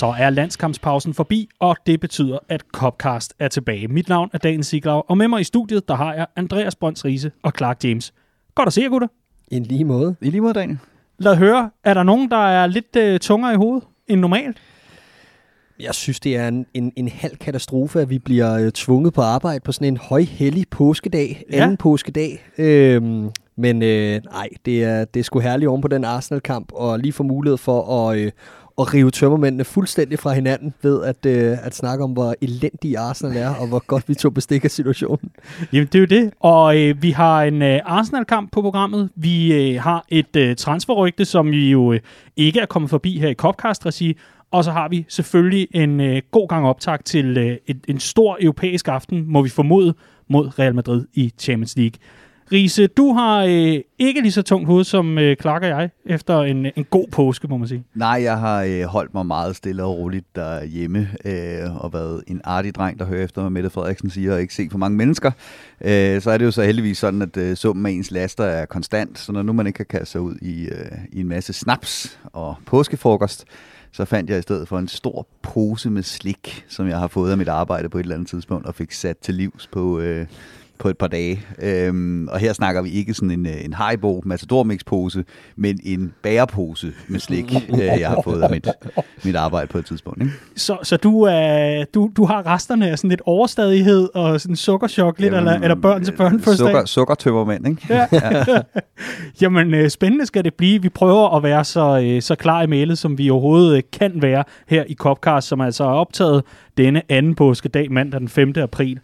Så er landskampspausen forbi, og det betyder, at Copcast er tilbage. Mit navn er Daniel Siglau, og med mig i studiet, der har jeg Andreas Brønds Riese og Clark James. Godt at se jer, gutter. En lige måde. I lige måde, Daniel. Lad høre, er der nogen, der er lidt øh, tungere i hovedet end normalt? Jeg synes, det er en, en, en halv katastrofe, at vi bliver øh, tvunget på arbejde på sådan en højhellig påskedag, Ja. anden påskedag. Øhm, men øh, nej, det er, det er sgu herligt oven på den Arsenal-kamp, og lige få mulighed for at, øh, at rive tømmermændene fuldstændig fra hinanden ved at, øh, at snakke om, hvor elendig Arsenal er, og hvor godt vi tog bestik af situationen. Jamen, det er jo det. Og øh, vi har en øh, Arsenal-kamp på programmet. Vi øh, har et øh, transferrygte, som vi jo øh, ikke er kommet forbi her i Copcast-regi. Og så har vi selvfølgelig en øh, god gang optag til øh, et, en stor europæisk aften, må vi formode, mod Real Madrid i Champions League. Riese, du har øh, ikke lige så tungt hoved som øh, Clark og jeg, efter en, øh, en god påske, må man sige. Nej, jeg har øh, holdt mig meget stille og roligt derhjemme, øh, og været en artig dreng, der hører efter, hvad Mette Frederiksen siger, og ikke se for mange mennesker. Øh, så er det jo så heldigvis sådan, at øh, summen af ens laster er konstant, så når nu man ikke kan kaste sig ud i, øh, i en masse snaps og påskefrokost, så fandt jeg i stedet for en stor pose med slik, som jeg har fået af mit arbejde på et eller andet tidspunkt, og fik sat til livs på... Øh, på et par dage. Øhm, og her snakker vi ikke sådan en, øh, en Haribo pose, men en bærepose med slik, øh, jeg har fået af mit, mit arbejde på et tidspunkt. Ikke? Så, så du, øh, du, du har resterne af sådan lidt overstadighed og sådan sukkerchok lidt, eller, eller børn til børn første Sukker, sukkertømmermænd, ikke? Ja. Jamen, øh, spændende skal det blive. Vi prøver at være så, øh, så klar i mailet, som vi overhovedet øh, kan være her i Copcast, som altså er optaget denne anden påskedag, mandag den 5. april.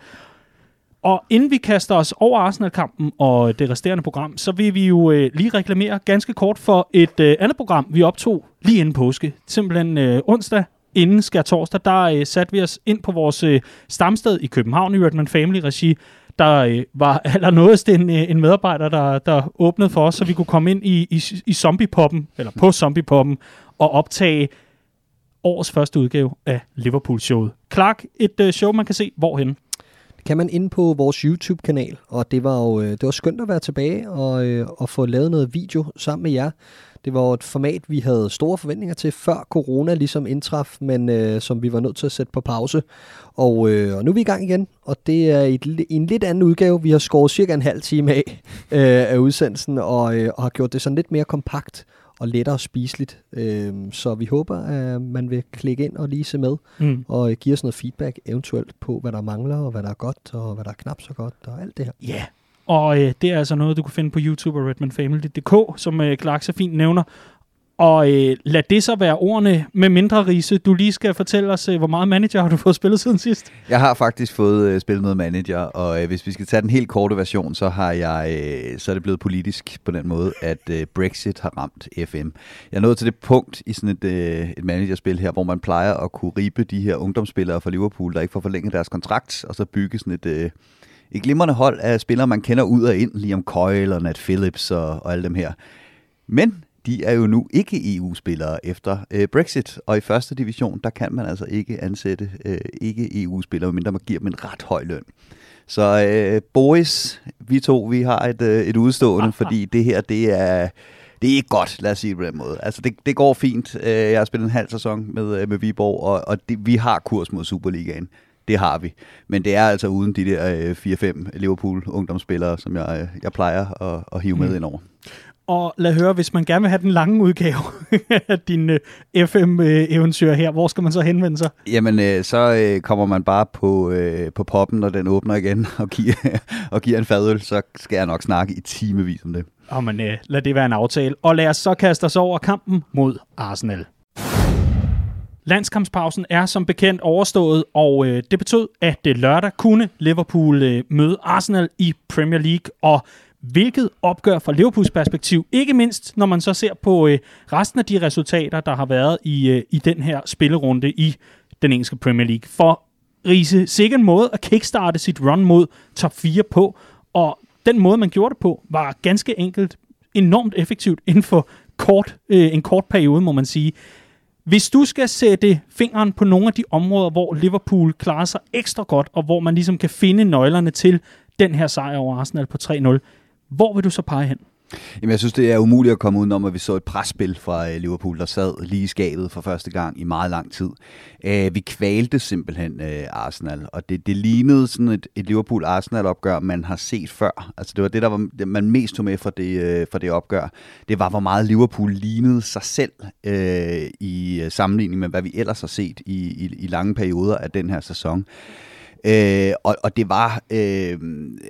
Og inden vi kaster os over Arsenal-kampen og det resterende program, så vil vi jo øh, lige reklamere ganske kort for et øh, andet program, vi optog lige inden påske. Simpelthen øh, onsdag inden skær torsdag, der øh, satte vi os ind på vores øh, stamsted i København i Redman Family Regi. Der øh, var allernådest en, øh, en medarbejder, der, der åbnede for os, så vi kunne komme ind i, i, i zombiepoppen, eller på zombiepoppen, og optage årets første udgave af Liverpool-showet. Clark, et øh, show, man kan se hvorhen. Kan man inde på vores YouTube-kanal, og det var jo øh, det var skønt at være tilbage og, øh, og få lavet noget video sammen med jer. Det var et format, vi havde store forventninger til, før corona ligesom indtraf, men øh, som vi var nødt til at sætte på pause. Og, øh, og nu er vi i gang igen, og det er i, i en lidt anden udgave. Vi har skåret cirka en halv time af, øh, af udsendelsen, og, øh, og har gjort det sådan lidt mere kompakt og lettere spiseligt. Øh, så vi håber, at man vil klikke ind og lige se med Mm. og øh, give os noget feedback eventuelt på, hvad der mangler, og hvad der er godt, og hvad der er knap så godt, og alt det her. Ja, yeah. og øh, det er altså noget, du kan finde på YouTube og redmanfamily.dk, som øh, Clark så fint nævner. Og øh, lad det så være ordene med mindre rise. Du lige skal fortælle os, øh, hvor meget manager har du fået spillet siden sidst? Jeg har faktisk fået øh, spillet noget manager, og øh, hvis vi skal tage den helt korte version, så har jeg øh, så er det blevet politisk på den måde, at øh, Brexit har ramt FM. Jeg er nået til det punkt i sådan et, øh, et managerspil her, hvor man plejer at kunne ribe de her ungdomsspillere fra Liverpool, der ikke får forlænget deres kontrakt, og så bygge sådan et, øh, et glimrende hold af spillere, man kender ud og ind, Liam Coyle og Nat Phillips og, og alle dem her. Men de er jo nu ikke EU-spillere efter øh, Brexit, og i første division, der kan man altså ikke ansætte øh, ikke EU-spillere, medmindre man giver dem en ret høj løn. Så øh, boys, vi to, vi har et, øh, et udstående, fordi det her, det er, det er ikke godt, lad os sige det på den måde. Altså, det, det går fint. Øh, Jeg har spillet en halv sæson med, øh, med Viborg, og, og det, vi har kurs mod Superligaen. Det har vi. Men det er altså uden de der øh, 4-5 Liverpool-ungdomsspillere, som jeg, øh, jeg plejer at, at hive med ind over. Og lad høre, hvis man gerne vil have den lange udgave af din øh, FM-eventyr her, hvor skal man så henvende sig? Jamen, øh, så øh, kommer man bare på, øh, på poppen, når den åbner igen, og giver, og giver en fadøl, så skal jeg nok snakke i timevis om det. Og men, øh, lad det være en aftale. Og lad os så kaste os over kampen mod Arsenal. Landskampspausen er som bekendt overstået, og øh, det betød, at det lørdag kunne Liverpool øh, møde Arsenal i Premier League, og hvilket opgør fra Liverpools perspektiv, ikke mindst når man så ser på øh, resten af de resultater, der har været i, øh, i den her spillerunde i den engelske Premier League. For Riese, sikkert en måde at kickstarte sit run mod top 4 på, og den måde, man gjorde det på, var ganske enkelt enormt effektivt inden for kort, øh, en kort periode, må man sige. Hvis du skal sætte fingeren på nogle af de områder, hvor Liverpool klarer sig ekstra godt, og hvor man ligesom kan finde nøglerne til den her sejr over Arsenal på 3-0, hvor vil du så pege hen? Jamen, jeg synes, det er umuligt at komme udenom, at vi så et presspil fra øh, Liverpool, der sad lige i skabet for første gang i meget lang tid. Øh, vi kvalte simpelthen øh, Arsenal, og det, det lignede sådan et, et Liverpool-Arsenal-opgør, man har set før. Altså, det var det, der var, det, man mest tog med fra det, fra det opgør. Det var, hvor meget Liverpool lignede sig selv øh, i sammenligning med, hvad vi ellers har set i, i, i lange perioder af den her sæson. Øh, Øh, og, og det var, øh,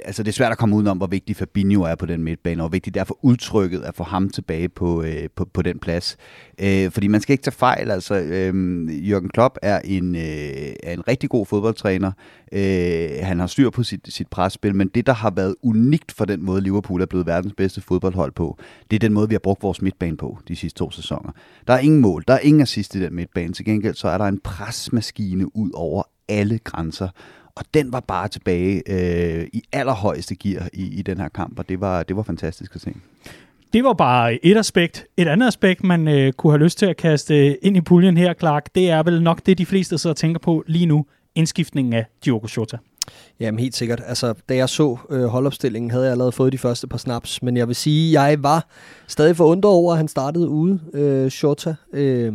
altså det er svært at komme udenom, hvor vigtig Fabinho er på den midtbane, og hvor vigtigt derfor udtrykket at få ham tilbage på, øh, på, på den plads. Øh, fordi man skal ikke tage fejl, altså øh, Jürgen Klopp er en, øh, er en rigtig god fodboldtræner. Øh, han har styr på sit, sit presspil, men det, der har været unikt for den måde, Liverpool er blevet verdens bedste fodboldhold på, det er den måde, vi har brugt vores midtbane på de sidste to sæsoner. Der er ingen mål, der er ingen assist i den midtbane. Til gengæld så er der en presmaskine ud over alle grænser. Og den var bare tilbage øh, i allerhøjeste gear i, i den her kamp, og det var, det var fantastisk at se. Det var bare et aspekt. Et andet aspekt, man øh, kunne have lyst til at kaste ind i puljen her, Clark, det er vel nok det, de fleste sidder og tænker på lige nu. Indskiftningen af Diogo Jota. Jamen helt sikkert. Altså, da jeg så øh, holdopstillingen, havde jeg allerede fået de første par snaps, men jeg vil sige, jeg var stadig forundret over, at han startede ude, øh, Jota. Øh,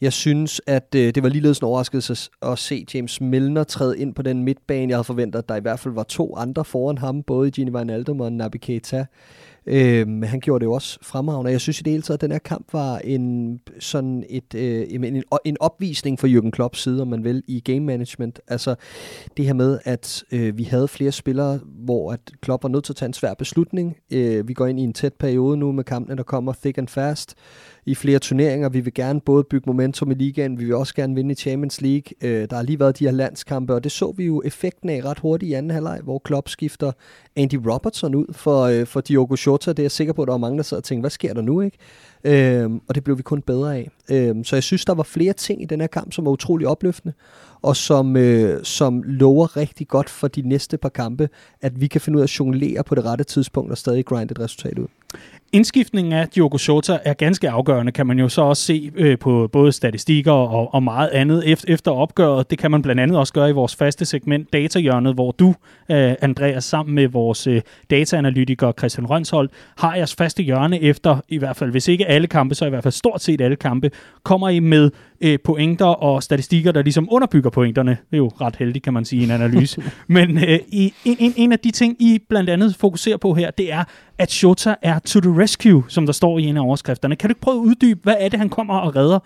jeg synes, at øh, det var ligeledes en overraskelse at se James Milner træde ind på den midtbane. Jeg havde forventet, at der i hvert fald var to andre foran ham, både Gini Wijnaldum og Naby Keita. Øh, men han gjorde det jo også fremragende. Jeg synes i det hele taget, at den her kamp var en, sådan et, øh, en, en opvisning for Jürgen Klopps side, om man vil, i game management. Altså det her med, at øh, vi havde flere spillere, hvor at Klopp var nødt til at tage en svær beslutning. Øh, vi går ind i en tæt periode nu med kampene, der kommer thick and fast i flere turneringer. Vi vil gerne både bygge momentum i ligaen, vi vil også gerne vinde i Champions League. Øh, der har lige været de her landskampe, og det så vi jo effekten af ret hurtigt i anden halvleg, hvor Klopp skifter Andy Robertson ud for, øh, for Diogo Jota. Det er jeg sikker på, at der var mange, der sad og tænkte, hvad sker der nu? ikke? Øh, og det blev vi kun bedre af. Øh, så jeg synes, der var flere ting i den her kamp, som var utrolig opløftende, og som, øh, som lover rigtig godt for de næste par kampe, at vi kan finde ud af at jonglere på det rette tidspunkt og stadig grinde et resultat ud. Indskiftningen af Diogo Jota er ganske afgørende, kan man jo så også se øh, på både statistikker og, og meget andet efter, efter opgøret. Det kan man blandt andet også gøre i vores faste segment Datahjørnet, hvor du, øh, Andreas, sammen med vores øh, dataanalytiker Christian Rønshold, har jeres faste hjørne efter, i hvert fald hvis ikke alle kampe, så i hvert fald stort set alle kampe, kommer I med øh, pointer og statistikker, der ligesom underbygger pointerne. Det er jo ret heldigt, kan man sige, i en analyse. Men øh, en, en, en af de ting, I blandt andet fokuserer på her, det er, at Shota er to the rescue, som der står i en af overskrifterne. Kan du ikke prøve at uddybe, hvad er det, han kommer og redder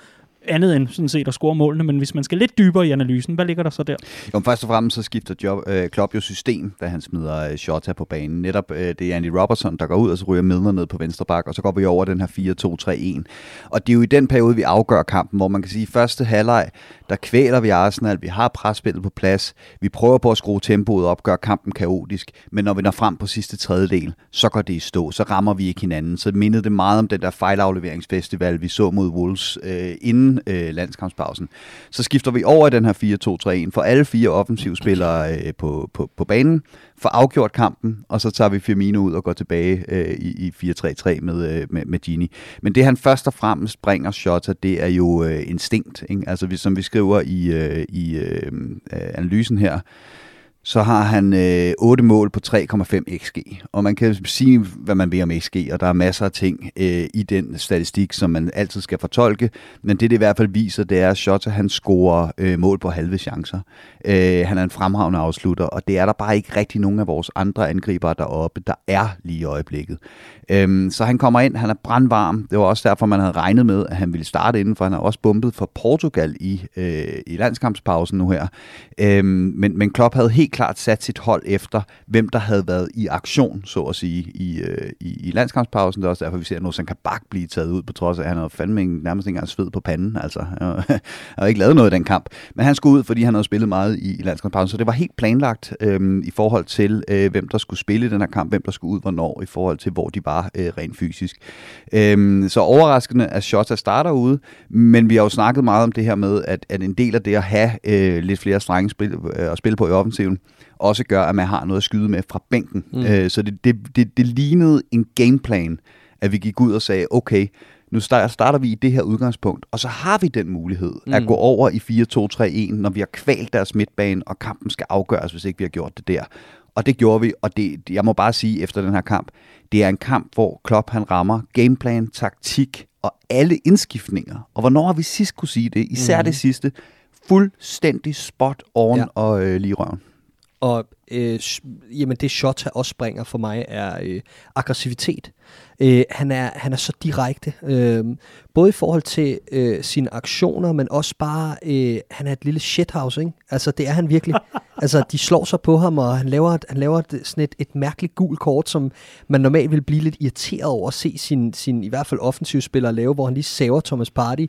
andet end sådan set at score målene, men hvis man skal lidt dybere i analysen, hvad ligger der så der? Jo, først og fremmest så skifter job, øh, Klopp jo system, da han smider øh, Shota på banen. Netop øh, det er Andy Robertson, der går ud, og så ryger Midler ned på venstre bak, og så går vi over den her 4-2-3-1. Og det er jo i den periode, vi afgør kampen, hvor man kan sige, at første halvleg, der kvæler vi Arsenal, vi har presspillet på plads, vi prøver på at skrue tempoet op, gør kampen kaotisk, men når vi når frem på sidste tredjedel, så går det i stå, så rammer vi ikke hinanden. Så mindede det meget om den der fejlafleveringsfestival, vi så mod Wolves øh, inden øh, landskampspausen. Så skifter vi over i den her 4-2-3-1, for alle fire offensivspillere øh, på, på, på banen, får afgjort kampen, og så tager vi Firmino ud og går tilbage øh, i, i 4-3-3 med, øh, med, med Gini. Men det han først og fremmest bringer Shota, det er jo øh, instinkt. Ikke? Altså vi, som vi skriver i, øh, i øh, øh analysen her, så har han øh, 8 mål på 3,5 xg. Og man kan sige, hvad man vil om xg, og der er masser af ting øh, i den statistik, som man altid skal fortolke. Men det, det i hvert fald viser, det er, at Shota han scorer øh, mål på halve chancer. Øh, han er en fremragende afslutter, og det er der bare ikke rigtig nogen af vores andre angribere deroppe, der er lige i øjeblikket. Øh, så han kommer ind, han er brandvarm. Det var også derfor, man havde regnet med, at han ville starte inden, for han har også bumpet for Portugal i, øh, i landskampspausen nu her. Øh, men, men Klopp havde helt klart sat sit hold efter, hvem der havde været i aktion, så at sige, i, øh, i, i landskampspausen. Det er også derfor, vi ser, at Nosan Kabak blive taget ud, på trods af, at han havde fandme nærmest ikke engang sved på panden. Altså, han havde ikke lavet noget i den kamp. Men han skulle ud, fordi han havde spillet meget i, i landskampspausen. Så det var helt planlagt øh, i forhold til, øh, hvem der skulle spille i den her kamp, hvem der skulle ud, hvornår, i forhold til, hvor de var øh, rent fysisk. Øh, så overraskende, at Shota starter ude, men vi har jo snakket meget om det her med, at, at en del af det at have øh, lidt flere strenge spil, øh, at spille på i offensiven, også gør, at man har noget at skyde med fra bænken. Mm. Øh, så det, det, det, det lignede en gameplan, at vi gik ud og sagde, okay, nu starter vi i det her udgangspunkt, og så har vi den mulighed mm. at gå over i 4-2-3-1, når vi har kvalt deres midtbane, og kampen skal afgøres, hvis ikke vi har gjort det der. Og det gjorde vi, og det, jeg må bare sige efter den her kamp, det er en kamp, hvor Klopp han rammer gameplan, taktik og alle indskiftninger. Og hvornår har vi sidst kunne sige det? Især mm. det sidste. Fuldstændig spot on ja. og øh, lige røven. Og øh, jamen det Shota også springer for mig er øh, aggressivitet. Øh, han, er, han er så direkte, øh, både i forhold til øh, sine aktioner, men også bare, øh, han er et lille shithouse, ikke? Altså det er han virkelig. altså de slår sig på ham, og han laver, han laver sådan et, et mærkeligt gul kort, som man normalt vil blive lidt irriteret over at se sin, sin i hvert fald offensivspiller lave, hvor han lige saver Thomas Party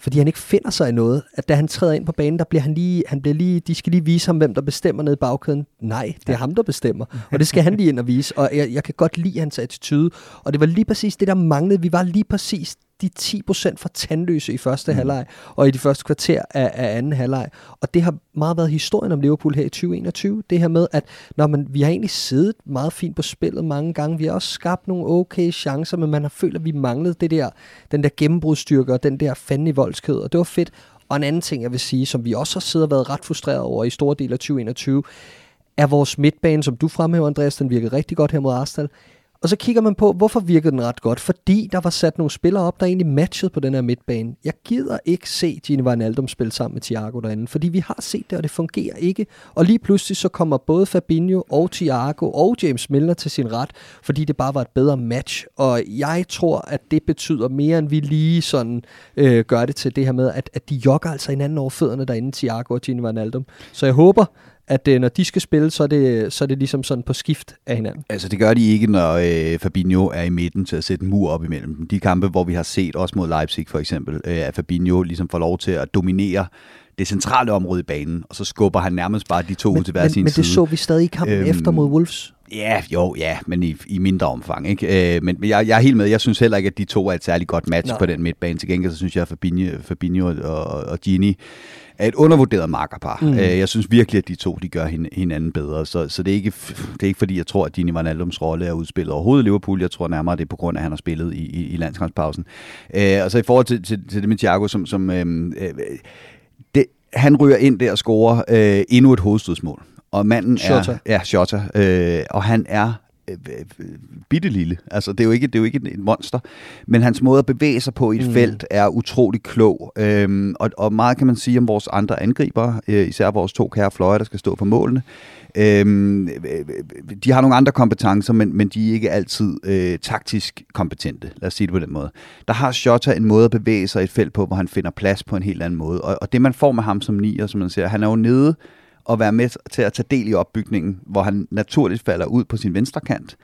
fordi han ikke finder sig i noget. At da han træder ind på banen, der bliver han lige, han bliver lige, de skal lige vise ham, hvem der bestemmer nede i bagkæden. Nej, det er ham, der bestemmer. Og det skal han lige ind og vise. Og jeg, jeg kan godt lide hans attitude. Og det var lige præcis det, der manglede. Vi var lige præcis de 10% for tandløse i første mm. halvleg, og i de første kvarter af, af anden halvleg. Og det har meget været historien om Liverpool her i 2021. Det her med, at når man, vi har egentlig siddet meget fint på spillet mange gange. Vi har også skabt nogle okay chancer, men man har følt, at vi manglede det der, den der gennembrudstyrke og den der fanden i voldsked. Og det var fedt. Og en anden ting, jeg vil sige, som vi også har siddet og været ret frustreret over i store dele af 2021, er vores midtbane, som du fremhæver, Andreas, den virkede rigtig godt her mod Arsenal. Og så kigger man på, hvorfor virkede den ret godt? Fordi der var sat nogle spillere op, der egentlig matchede på den her midtbane. Jeg gider ikke se Gini Wijnaldum spille sammen med Thiago derinde, fordi vi har set det, og det fungerer ikke. Og lige pludselig så kommer både Fabinho og Thiago og James Milner til sin ret, fordi det bare var et bedre match. Og jeg tror, at det betyder mere, end vi lige sådan øh, gør det til det her med, at, at de jogger altså hinanden over fødderne derinde, Thiago og Gini Wijnaldum. Så jeg håber, at øh, når de skal spille, så er, det, så er det ligesom sådan på skift af hinanden. Altså det gør de ikke, når øh, Fabinho er i midten til at sætte en mur op imellem dem. De kampe, hvor vi har set, også mod Leipzig for eksempel, øh, at Fabinho ligesom får lov til at dominere det centrale område i banen, og så skubber han nærmest bare de to men, ud til hver sin side. Men det så vi stadig i kampen øhm, efter mod Wolves. Ja, jo, ja, men i, i mindre omfang. Ikke? Øh, men jeg, jeg er helt med. Jeg synes heller ikke, at de to er et særligt godt match Nej. på den midtbane. Til gengæld så synes jeg, at Fabinho, Fabinho og, og Gini er et undervurderet makkerpar. Mm. Øh, jeg synes virkelig, at de to de gør hinanden bedre. Så, så det, er ikke, det er ikke fordi, jeg tror, at Gini Wijnaldums rolle er udspillet overhovedet i Liverpool. Jeg tror nærmere, det er på grund af, at han har spillet i, i, i landskampspausen. Øh, og så i forhold til, til, til det med Thiago, som, som øh, øh, det, han ryger ind der og scorer øh, endnu et hovedstødsmål. Og manden Shota. er... Ja, Shota. Øh, og han er øh, øh, bitte lille. Altså, det er jo ikke, det er jo ikke et monster. Men hans måde at bevæge sig på i et mm. felt er utrolig klog. Øhm, og, og meget kan man sige om vores andre angriber, øh, især vores to kære fløje, der skal stå på målene. Øhm, de har nogle andre kompetencer, men, men de er ikke altid øh, taktisk kompetente. Lad os sige det på den måde. Der har Shota en måde at bevæge sig i et felt på, hvor han finder plads på en helt anden måde. Og, og det man får med ham som nier, som man ser, han er jo nede og være med til at tage del i opbygningen, hvor han naturligt falder ud på sin venstre kant,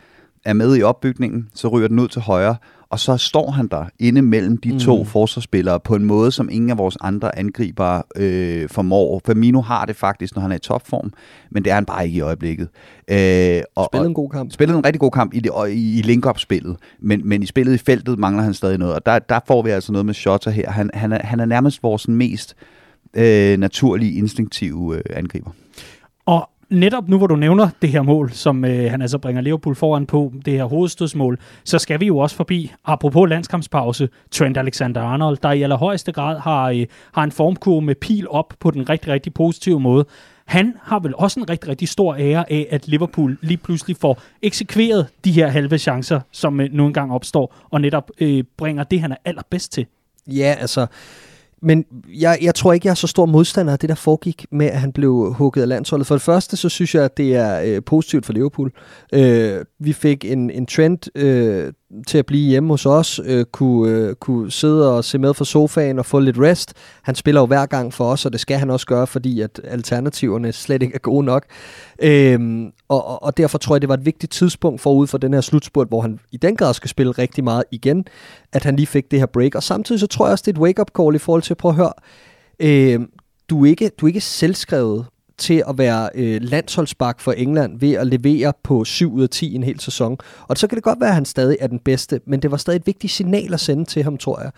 er med i opbygningen, så ryger den ud til højre, og så står han der inde mellem de to mm. forsvarsspillere på en måde, som ingen af vores andre angribere øh, formår. Firmino har det faktisk, når han er i topform, men det er han bare ikke i øjeblikket. Øh, og, spillede en god kamp. Spillede en rigtig god kamp i, det, i, i link-up-spillet, men, men i spillet i feltet mangler han stadig noget, og der, der får vi altså noget med Shota her. Han, han, er, han er nærmest vores mest øh, naturlige, instinktive øh, angriber. Og netop nu, hvor du nævner det her mål, som øh, han altså bringer Liverpool foran på, det her hovedstødsmål, så skal vi jo også forbi, apropos landskampspause, Trent Alexander-Arnold, der i allerhøjeste grad har, øh, har en formkurve med pil op på den rigtig, rigtig positive måde. Han har vel også en rigtig, rigtig stor ære af, at Liverpool lige pludselig får eksekveret de her halve chancer, som øh, nu engang opstår, og netop øh, bringer det, han er allerbedst til. Ja, altså men jeg, jeg tror ikke, jeg er så stor modstander af det, der foregik med, at han blev hugget af landsholdet. For det første, så synes jeg, at det er øh, positivt for Liverpool. Øh, vi fik en, en trend øh, til at blive hjemme hos os, øh, kunne, øh, kunne sidde og se med fra sofaen og få lidt rest. Han spiller jo hver gang for os, og det skal han også gøre, fordi at alternativerne slet ikke er gode nok. Øhm, og, og derfor tror jeg, det var et vigtigt tidspunkt forud for den her slutspurt, hvor han i den grad skal spille rigtig meget igen, at han lige fik det her break. Og samtidig så tror jeg også, det er et wake-up call i forhold til at prøve at høre, øh, du er ikke, du er ikke selvskrevet til at være øh, landsholdsbak for England ved at levere på 7 ud af 10 en hel sæson. Og så kan det godt være, at han stadig er den bedste, men det var stadig et vigtigt signal at sende til ham, tror jeg.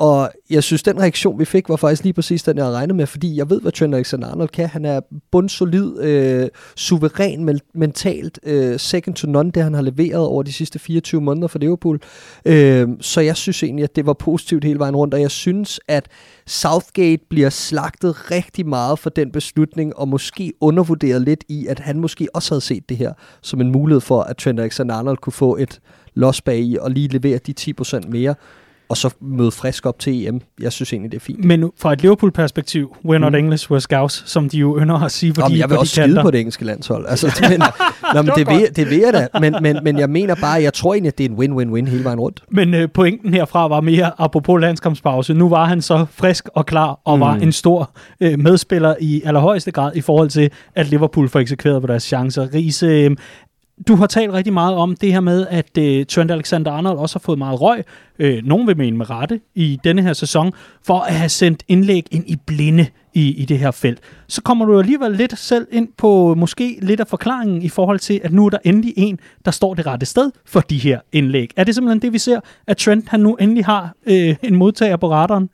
Og jeg synes, den reaktion, vi fik, var faktisk lige præcis den, jeg havde regnet med, fordi jeg ved, hvad Trent Alexander-Arnold kan. Han er bundsolid, øh, suveræn mentalt, øh, second to none, det han har leveret over de sidste 24 måneder for Liverpool. Øh, så jeg synes egentlig, at det var positivt hele vejen rundt, og jeg synes, at Southgate bliver slagtet rigtig meget for den beslutning, og måske undervurderet lidt i, at han måske også havde set det her som en mulighed for, at Trent Alexander-Arnold kunne få et loss bag i og lige levere de 10% mere og så møde frisk op til EM. Jeg synes egentlig, det er fint. Men fra et Liverpool-perspektiv, we're not mm. English, we're scouts, som de jo ynder at sige, fordi Jamen, jeg vil også skide på det engelske landshold. Altså, men, nå, men det, vil, det vil jeg da, men, men, men jeg mener bare, jeg tror egentlig, at det er en win-win-win hele vejen rundt. Men øh, pointen herfra var mere, apropos landskampspause, nu var han så frisk og klar, og mm. var en stor øh, medspiller i allerhøjeste grad i forhold til, at Liverpool får eksekveret på deres chancer. Riese øh, du har talt rigtig meget om det her med, at øh, Trent Alexander-Arnold også har fået meget røg, øh, nogen vil mene med rette, i denne her sæson, for at have sendt indlæg ind i blinde i, i det her felt. Så kommer du alligevel lidt selv ind på måske lidt af forklaringen i forhold til, at nu er der endelig en, der står det rette sted for de her indlæg. Er det simpelthen det, vi ser, at Trent han nu endelig har øh, en modtager på radaren?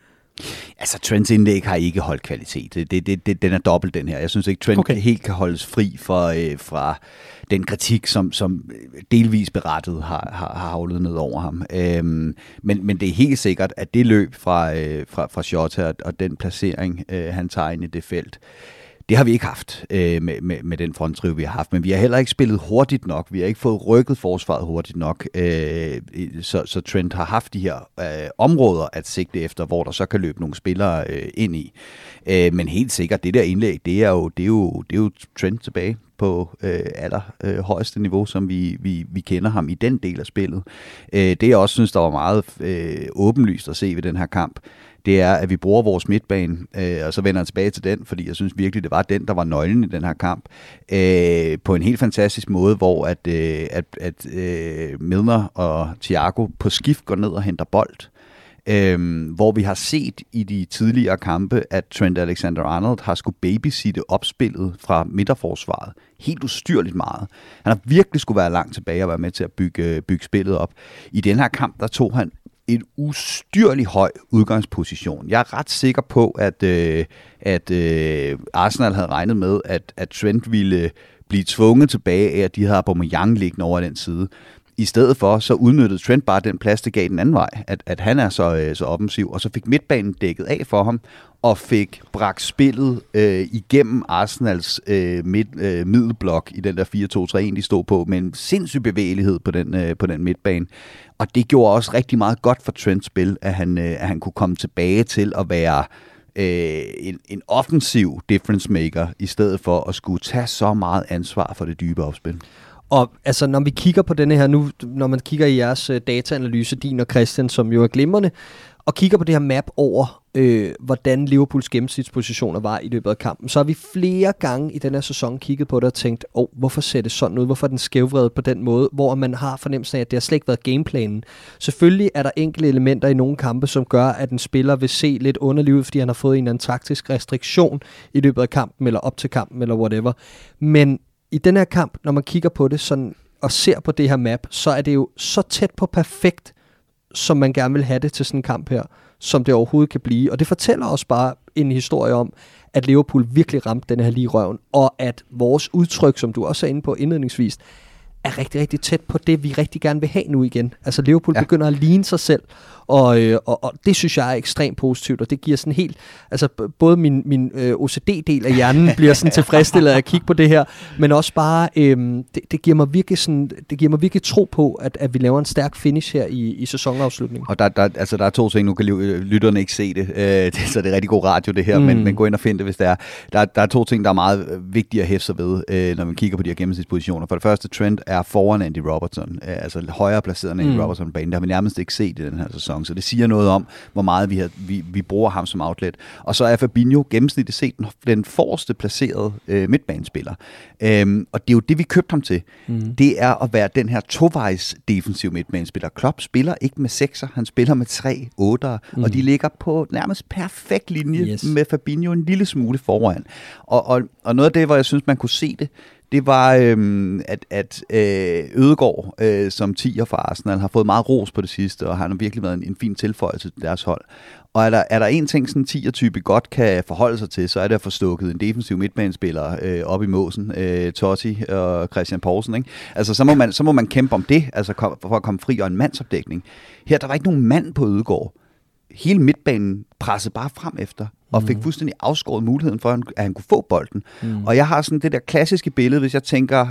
Altså, Trents indlæg har ikke holdt kvalitet. Det, det, det, den er dobbelt, den her. Jeg synes ikke, Trent okay. helt kan holdes fri for, øh, fra den kritik, som, som delvis berettet har, har, har havlet ned over ham. Øhm, men, men det er helt sikkert, at det løb fra, øh, fra, fra Shota og den placering, øh, han tager ind i det felt, det har vi ikke haft øh, med, med, med den fronttriv, vi har haft, men vi har heller ikke spillet hurtigt nok. Vi har ikke fået rykket forsvaret hurtigt nok, øh, så, så Trent har haft de her øh, områder at sigte efter, hvor der så kan løbe nogle spillere øh, ind i. Øh, men helt sikkert, det der indlæg, det er jo, det er jo, det er jo Trent tilbage på øh, aller øh, højeste niveau, som vi, vi, vi kender ham i den del af spillet. Øh, det jeg også synes, der var meget øh, åbenlyst at se ved den her kamp, det er, at vi bruger vores midtbane, øh, og så vender jeg tilbage til den, fordi jeg synes virkelig, det var den, der var nøglen i den her kamp, øh, på en helt fantastisk måde, hvor at, øh, at, at øh, Milner og Thiago på skift går ned og henter bold, Øhm, hvor vi har set i de tidligere kampe, at Trent Alexander-Arnold har skulle babysitte opspillet fra midterforsvaret helt ustyrligt meget. Han har virkelig skulle være langt tilbage og være med til at bygge, øh, bygge spillet op. I den her kamp, der tog han en ustyrlig høj udgangsposition. Jeg er ret sikker på, at, øh, at øh, Arsenal havde regnet med, at, at Trent ville blive tvunget tilbage af, at de havde Aubameyang liggende over den side. I stedet for, så udnyttede Trent bare den plads, det gav den anden vej, at, at han er så, øh, så offensiv, og så fik midtbanen dækket af for ham, og fik bragt spillet øh, igennem Arsenals øh, midt, øh, middelblok i den der 4-2-3-1, de stod på, med en sindssyg bevægelighed på den, øh, på den midtbane. Og det gjorde også rigtig meget godt for Trents spil, at han, øh, at han kunne komme tilbage til at være øh, en, en offensiv difference maker, i stedet for at skulle tage så meget ansvar for det dybe opspil. Og altså, når vi kigger på denne her nu, når man kigger i jeres øh, dataanalyse, din og Christian, som jo er glimrende, og kigger på det her map over, øh, hvordan Liverpools gennemsnitspositioner var i løbet af kampen, så har vi flere gange i den her sæson kigget på det og tænkt, åh, oh, hvorfor ser det sådan ud? Hvorfor er den skævvredet på den måde? Hvor man har fornemmelsen af, at det har slet ikke været gameplanen. Selvfølgelig er der enkelte elementer i nogle kampe, som gør, at en spiller vil se lidt underlig ud, fordi han har fået en eller anden taktisk restriktion i løbet af kampen, eller op til kampen, eller whatever. Men i den her kamp, når man kigger på det sådan, og ser på det her map, så er det jo så tæt på perfekt, som man gerne vil have det til sådan en kamp her, som det overhovedet kan blive. Og det fortæller os bare en historie om, at Liverpool virkelig ramte den her lige røven, og at vores udtryk, som du også er inde på indledningsvis, er rigtig, rigtig tæt på det, vi rigtig gerne vil have nu igen. Altså Liverpool ja. begynder at ligne sig selv, og, øh, og, og det synes jeg er ekstremt positivt, og det giver sådan helt, altså både min, min øh, OCD-del af hjernen bliver sådan tilfredsstillet af at kigge på det her, men også bare, øh, det, det, giver mig virkelig sådan, det giver mig virkelig tro på, at, at vi laver en stærk finish her i, i sæsonafslutningen. Og der, der, altså, der er to ting, nu kan lytterne ikke se det, øh, det så det er rigtig god radio det her, mm. men, men gå ind og find det, hvis det er. Der, der er to ting, der er meget vigtige at hæfte sig ved, øh, når man kigger på de her gennemsnitspositioner. For det første, Trent er foran Andy Robertson, øh, altså højere placeret end Andy mm. Robertson banen. Det har vi nærmest ikke set i den her sæson sæson, så det siger noget om, hvor meget vi, har, vi, vi bruger ham som outlet. Og så er Fabinho gennemsnitligt set den, den forreste placerede øh, midtbanespiller. Øhm, og det er jo det, vi købte ham til. Mm. Det er at være den her tovejs defensiv midtbanespiller. Klopp spiller ikke med sekser, han spiller med tre otter, mm. og de ligger på nærmest perfekt linje yes. med Fabinho en lille smule foran. Og, og, og noget af det, hvor jeg synes, man kunne se det, det var, øhm, at, at øh, Ødegård, øh, som 10'er for Arsenal, har fået meget ros på det sidste, og han har virkelig været en, en fin tilføjelse til deres hold. Og er der, er der en ting, sådan en 10'er-type godt kan forholde sig til, så er det at få stukket en defensiv midtbanespiller øh, op i måsen, øh, Totti og Christian Poulsen. Ikke? Altså, så må, man, så må man kæmpe om det, altså for at komme fri og en mandsopdækning. Her der var ikke nogen mand på Ødegård hele midtbanen pressede bare frem efter og fik fuldstændig afskåret muligheden for, at han, kunne få bolden. Mm. Og jeg har sådan det der klassiske billede, hvis jeg tænker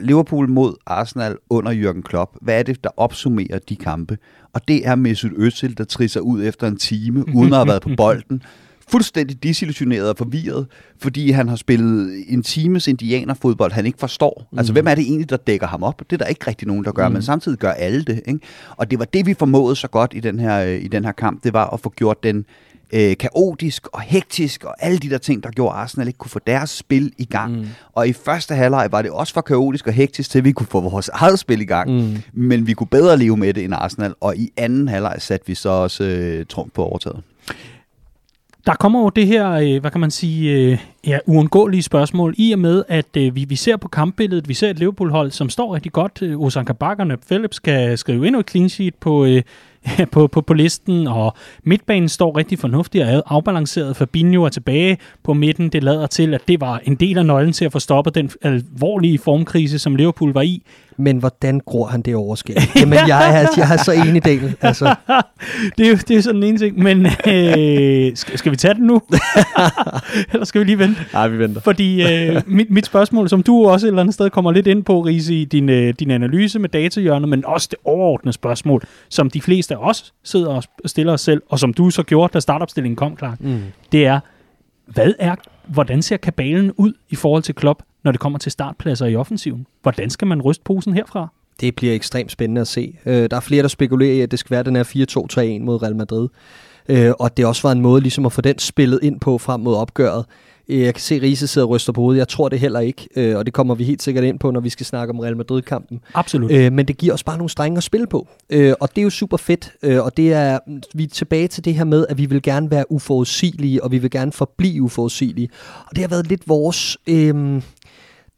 Liverpool mod Arsenal under Jürgen Klopp. Hvad er det, der opsummerer de kampe? Og det er Mesut Özil, der trisser ud efter en time, uden at have været på bolden. Fuldstændig disillusioneret og forvirret, fordi han har spillet en times indianerfodbold, han ikke forstår. Mm. Altså, hvem er det egentlig, der dækker ham op? Det er der ikke rigtig nogen, der gør, mm. men samtidig gør alle det. Ikke? Og det var det, vi formåede så godt i den her, i den her kamp, det var at få gjort den øh, kaotisk og hektisk og alle de der ting, der gjorde Arsenal ikke kunne få deres spil i gang. Mm. Og i første halvleg var det også for kaotisk og hektisk til, vi kunne få vores eget spil i gang. Mm. Men vi kunne bedre leve med det end Arsenal. Og i anden halvleg satte vi så også øh, trumf på overtaget. Der kommer jo det her, øh, hvad kan man sige, øh, ja, uundgåelige spørgsmål, i og med, at øh, vi, vi ser på kampbilledet, vi ser et Liverpool-hold, som står rigtig godt. Ozan Kabak og Phillips kan skrive endnu et clean sheet på, på, på, på listen, og midtbanen står rigtig fornuftigt og afbalanceret. Fabinho er tilbage på midten. Det lader til, at det var en del af nøglen til at få stoppet den alvorlige formkrise, som Liverpool var i. Men hvordan gror han det overskæg? Jamen, jeg er, jeg er så enig, Daniel. Altså. det, er jo, det er sådan en ting, men øh, skal, skal vi tage det nu? Eller skal vi lige vente? Nej, vi venter. Fordi øh, mit, mit spørgsmål, som du også et eller andet sted kommer lidt ind på, Riese, i din, øh, din analyse med datahjørnet, men også det overordnede spørgsmål, som de fleste af os sidder og stiller os selv, og som du så gjorde, da startopstillingen kom klar, mm. det er, hvad er, hvordan ser kabalen ud i forhold til Klopp, når det kommer til startpladser i offensiven? Hvordan skal man ryste posen herfra? Det bliver ekstremt spændende at se. Øh, der er flere, der spekulerer i, at det skal være den her 4-2-3-1 mod Real Madrid. Øh, og det også var en måde ligesom at få den spillet ind på frem mod opgøret. Øh, jeg kan se, Riese sidder og ryster på hovedet. Jeg tror det heller ikke, øh, og det kommer vi helt sikkert ind på, når vi skal snakke om Real Madrid-kampen. Absolut. Øh, men det giver os bare nogle strenge at spille på, og det er jo super fedt. Og det er, vi er tilbage til det her med, at vi vil gerne være uforudsigelige, og vi vil gerne forblive uforudsigelige. Og det har været lidt vores... Øh,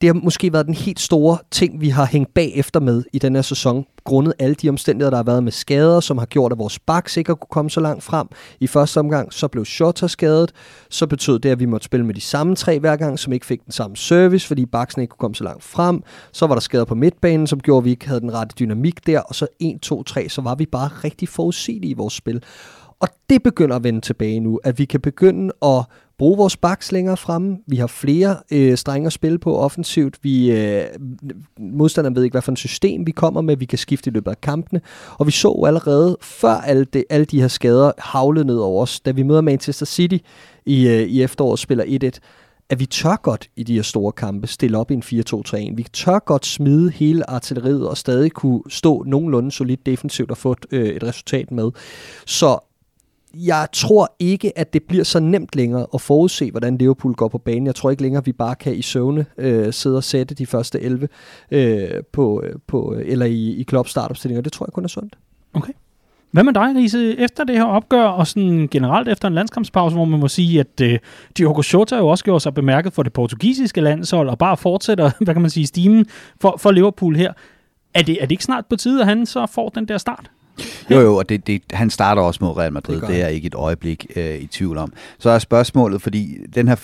det har måske været den helt store ting, vi har hængt bagefter med i den her sæson, grundet alle de omstændigheder, der har været med skader, som har gjort, at vores bak ikke kunne komme så langt frem. I første omgang, så blev Shota skadet. Så betød det, at vi måtte spille med de samme tre hver gang, som ikke fik den samme service, fordi baksen ikke kunne komme så langt frem. Så var der skader på midtbanen, som gjorde, at vi ikke havde den rette dynamik der. Og så 1, 2, 3, så var vi bare rigtig forudsigelige i vores spil. Og det begynder at vende tilbage nu, at vi kan begynde at bruge vores baks længere fremme. Vi har flere øh, strenge at spille på offensivt. Vi, øh, modstanderen ved ikke, hvad for et system vi kommer med. Vi kan skifte i løbet af kampene. Og vi så allerede, før alle, det, alle de her skader havlede ned over os, da vi møder Manchester City i, øh, i efteråret spiller 1-1, at vi tør godt i de her store kampe stille op i en 4-2-3-1. Vi tør godt smide hele artilleriet og stadig kunne stå nogenlunde solidt defensivt og få et, øh, et resultat med. Så jeg tror ikke, at det bliver så nemt længere at forudse, hvordan Liverpool går på banen. Jeg tror ikke længere, at vi bare kan i søvne øh, sidde og sætte de første 11 øh, på, øh, på, øh, eller i, i Klopps startopstillinger. Det tror jeg kun er sundt. Okay. Hvad med dig, Riese? Efter det her opgør, og sådan generelt efter en landskampspause, hvor man må sige, at øh, Diogo Jota jo også gjorde sig bemærket for det portugisiske landshold, og bare fortsætter, hvad kan man sige, stimen for, for Liverpool her. Er det, er det ikke snart på tide, at han så får den der start? Jo, jo, og det, det, han starter også mod Real Madrid, det, det er jeg ikke et øjeblik øh, i tvivl om. Så er spørgsmålet, fordi den her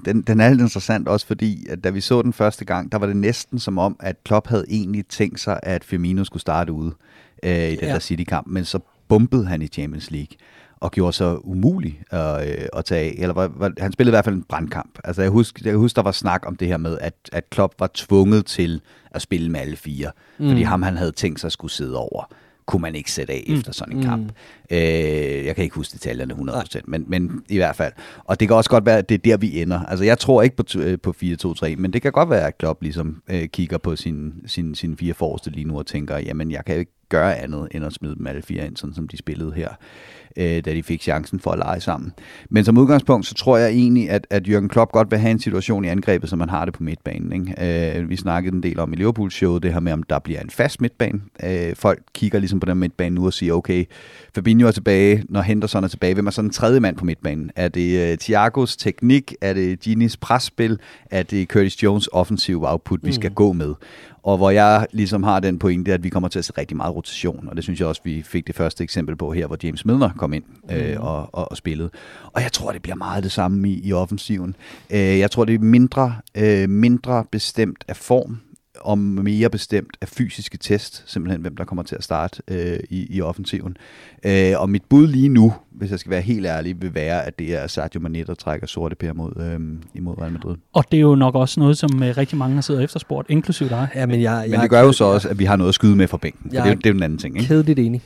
4-2-3-1, den, den er lidt interessant også, fordi at da vi så den første gang, der var det næsten som om, at Klopp havde egentlig tænkt sig, at Firmino skulle starte ude øh, i den ja. der City-kamp, men så bumpede han i Champions League og gjorde sig umulig at, øh, at tage af. Eller var, var, han spillede i hvert fald en brandkamp. Altså jeg husker, jeg husker, der var snak om det her med, at, at Klopp var tvunget til at spille med alle fire, mm. fordi ham han havde tænkt sig at skulle sidde over kunne man ikke sætte af mm. efter sådan en kamp. Mm. Øh, jeg kan ikke huske detaljerne 100%, men, men i hvert fald. Og det kan også godt være, at det er der, vi ender. Altså, jeg tror ikke på, øh, på 4-2-3, men det kan godt være, at Klopp ligesom øh, kigger på sin, sin, sin fire forreste lige nu og tænker, jamen, jeg kan jo ikke gøre andet, end at smide dem alle fire ind, sådan som de spillede her øh, da de fik chancen for at lege sammen. Men som udgangspunkt, så tror jeg egentlig, at, at Jürgen Klopp godt vil have en situation i angrebet, som man har det på midtbanen. Ikke? Øh, vi snakkede en del om i Liverpool-showet, det her med, om der bliver en fast midtbane. Øh, folk kigger ligesom på den midtbane nu og siger, okay, Fabinho er tilbage, når Henderson er tilbage, hvem er så den tredje mand på midtbanen? Er det uh, Thiagos teknik? Er det Ginis presspil? Er det Curtis Jones offensiv output, vi skal mm. gå med? Og hvor jeg ligesom har den pointe, at vi kommer til at se rigtig meget rotation, og det synes jeg også, vi fik det første eksempel på her, hvor James Milner kom ind øh, mm. og, og, og spillede. Og jeg tror, det bliver meget det samme i, i offensiven. Øh, jeg tror, det er mindre, øh, mindre bestemt af form, og mere bestemt af fysiske test, simpelthen hvem der kommer til at starte øh, i, i offensiven. Øh, og mit bud lige nu, hvis jeg skal være helt ærlig, vil være, at det er Sergio Mané, der trækker sorte pære mod, øh, imod Real Madrid. Og det er jo nok også noget, som øh, rigtig mange har siddet efterspurgt, inklusive dig. Ja, men jeg, Men det gør jo så også, at vi har noget at skyde med fra bænken. For Jeg det, er, det er jo den anden ting, ikke? kedeligt enig.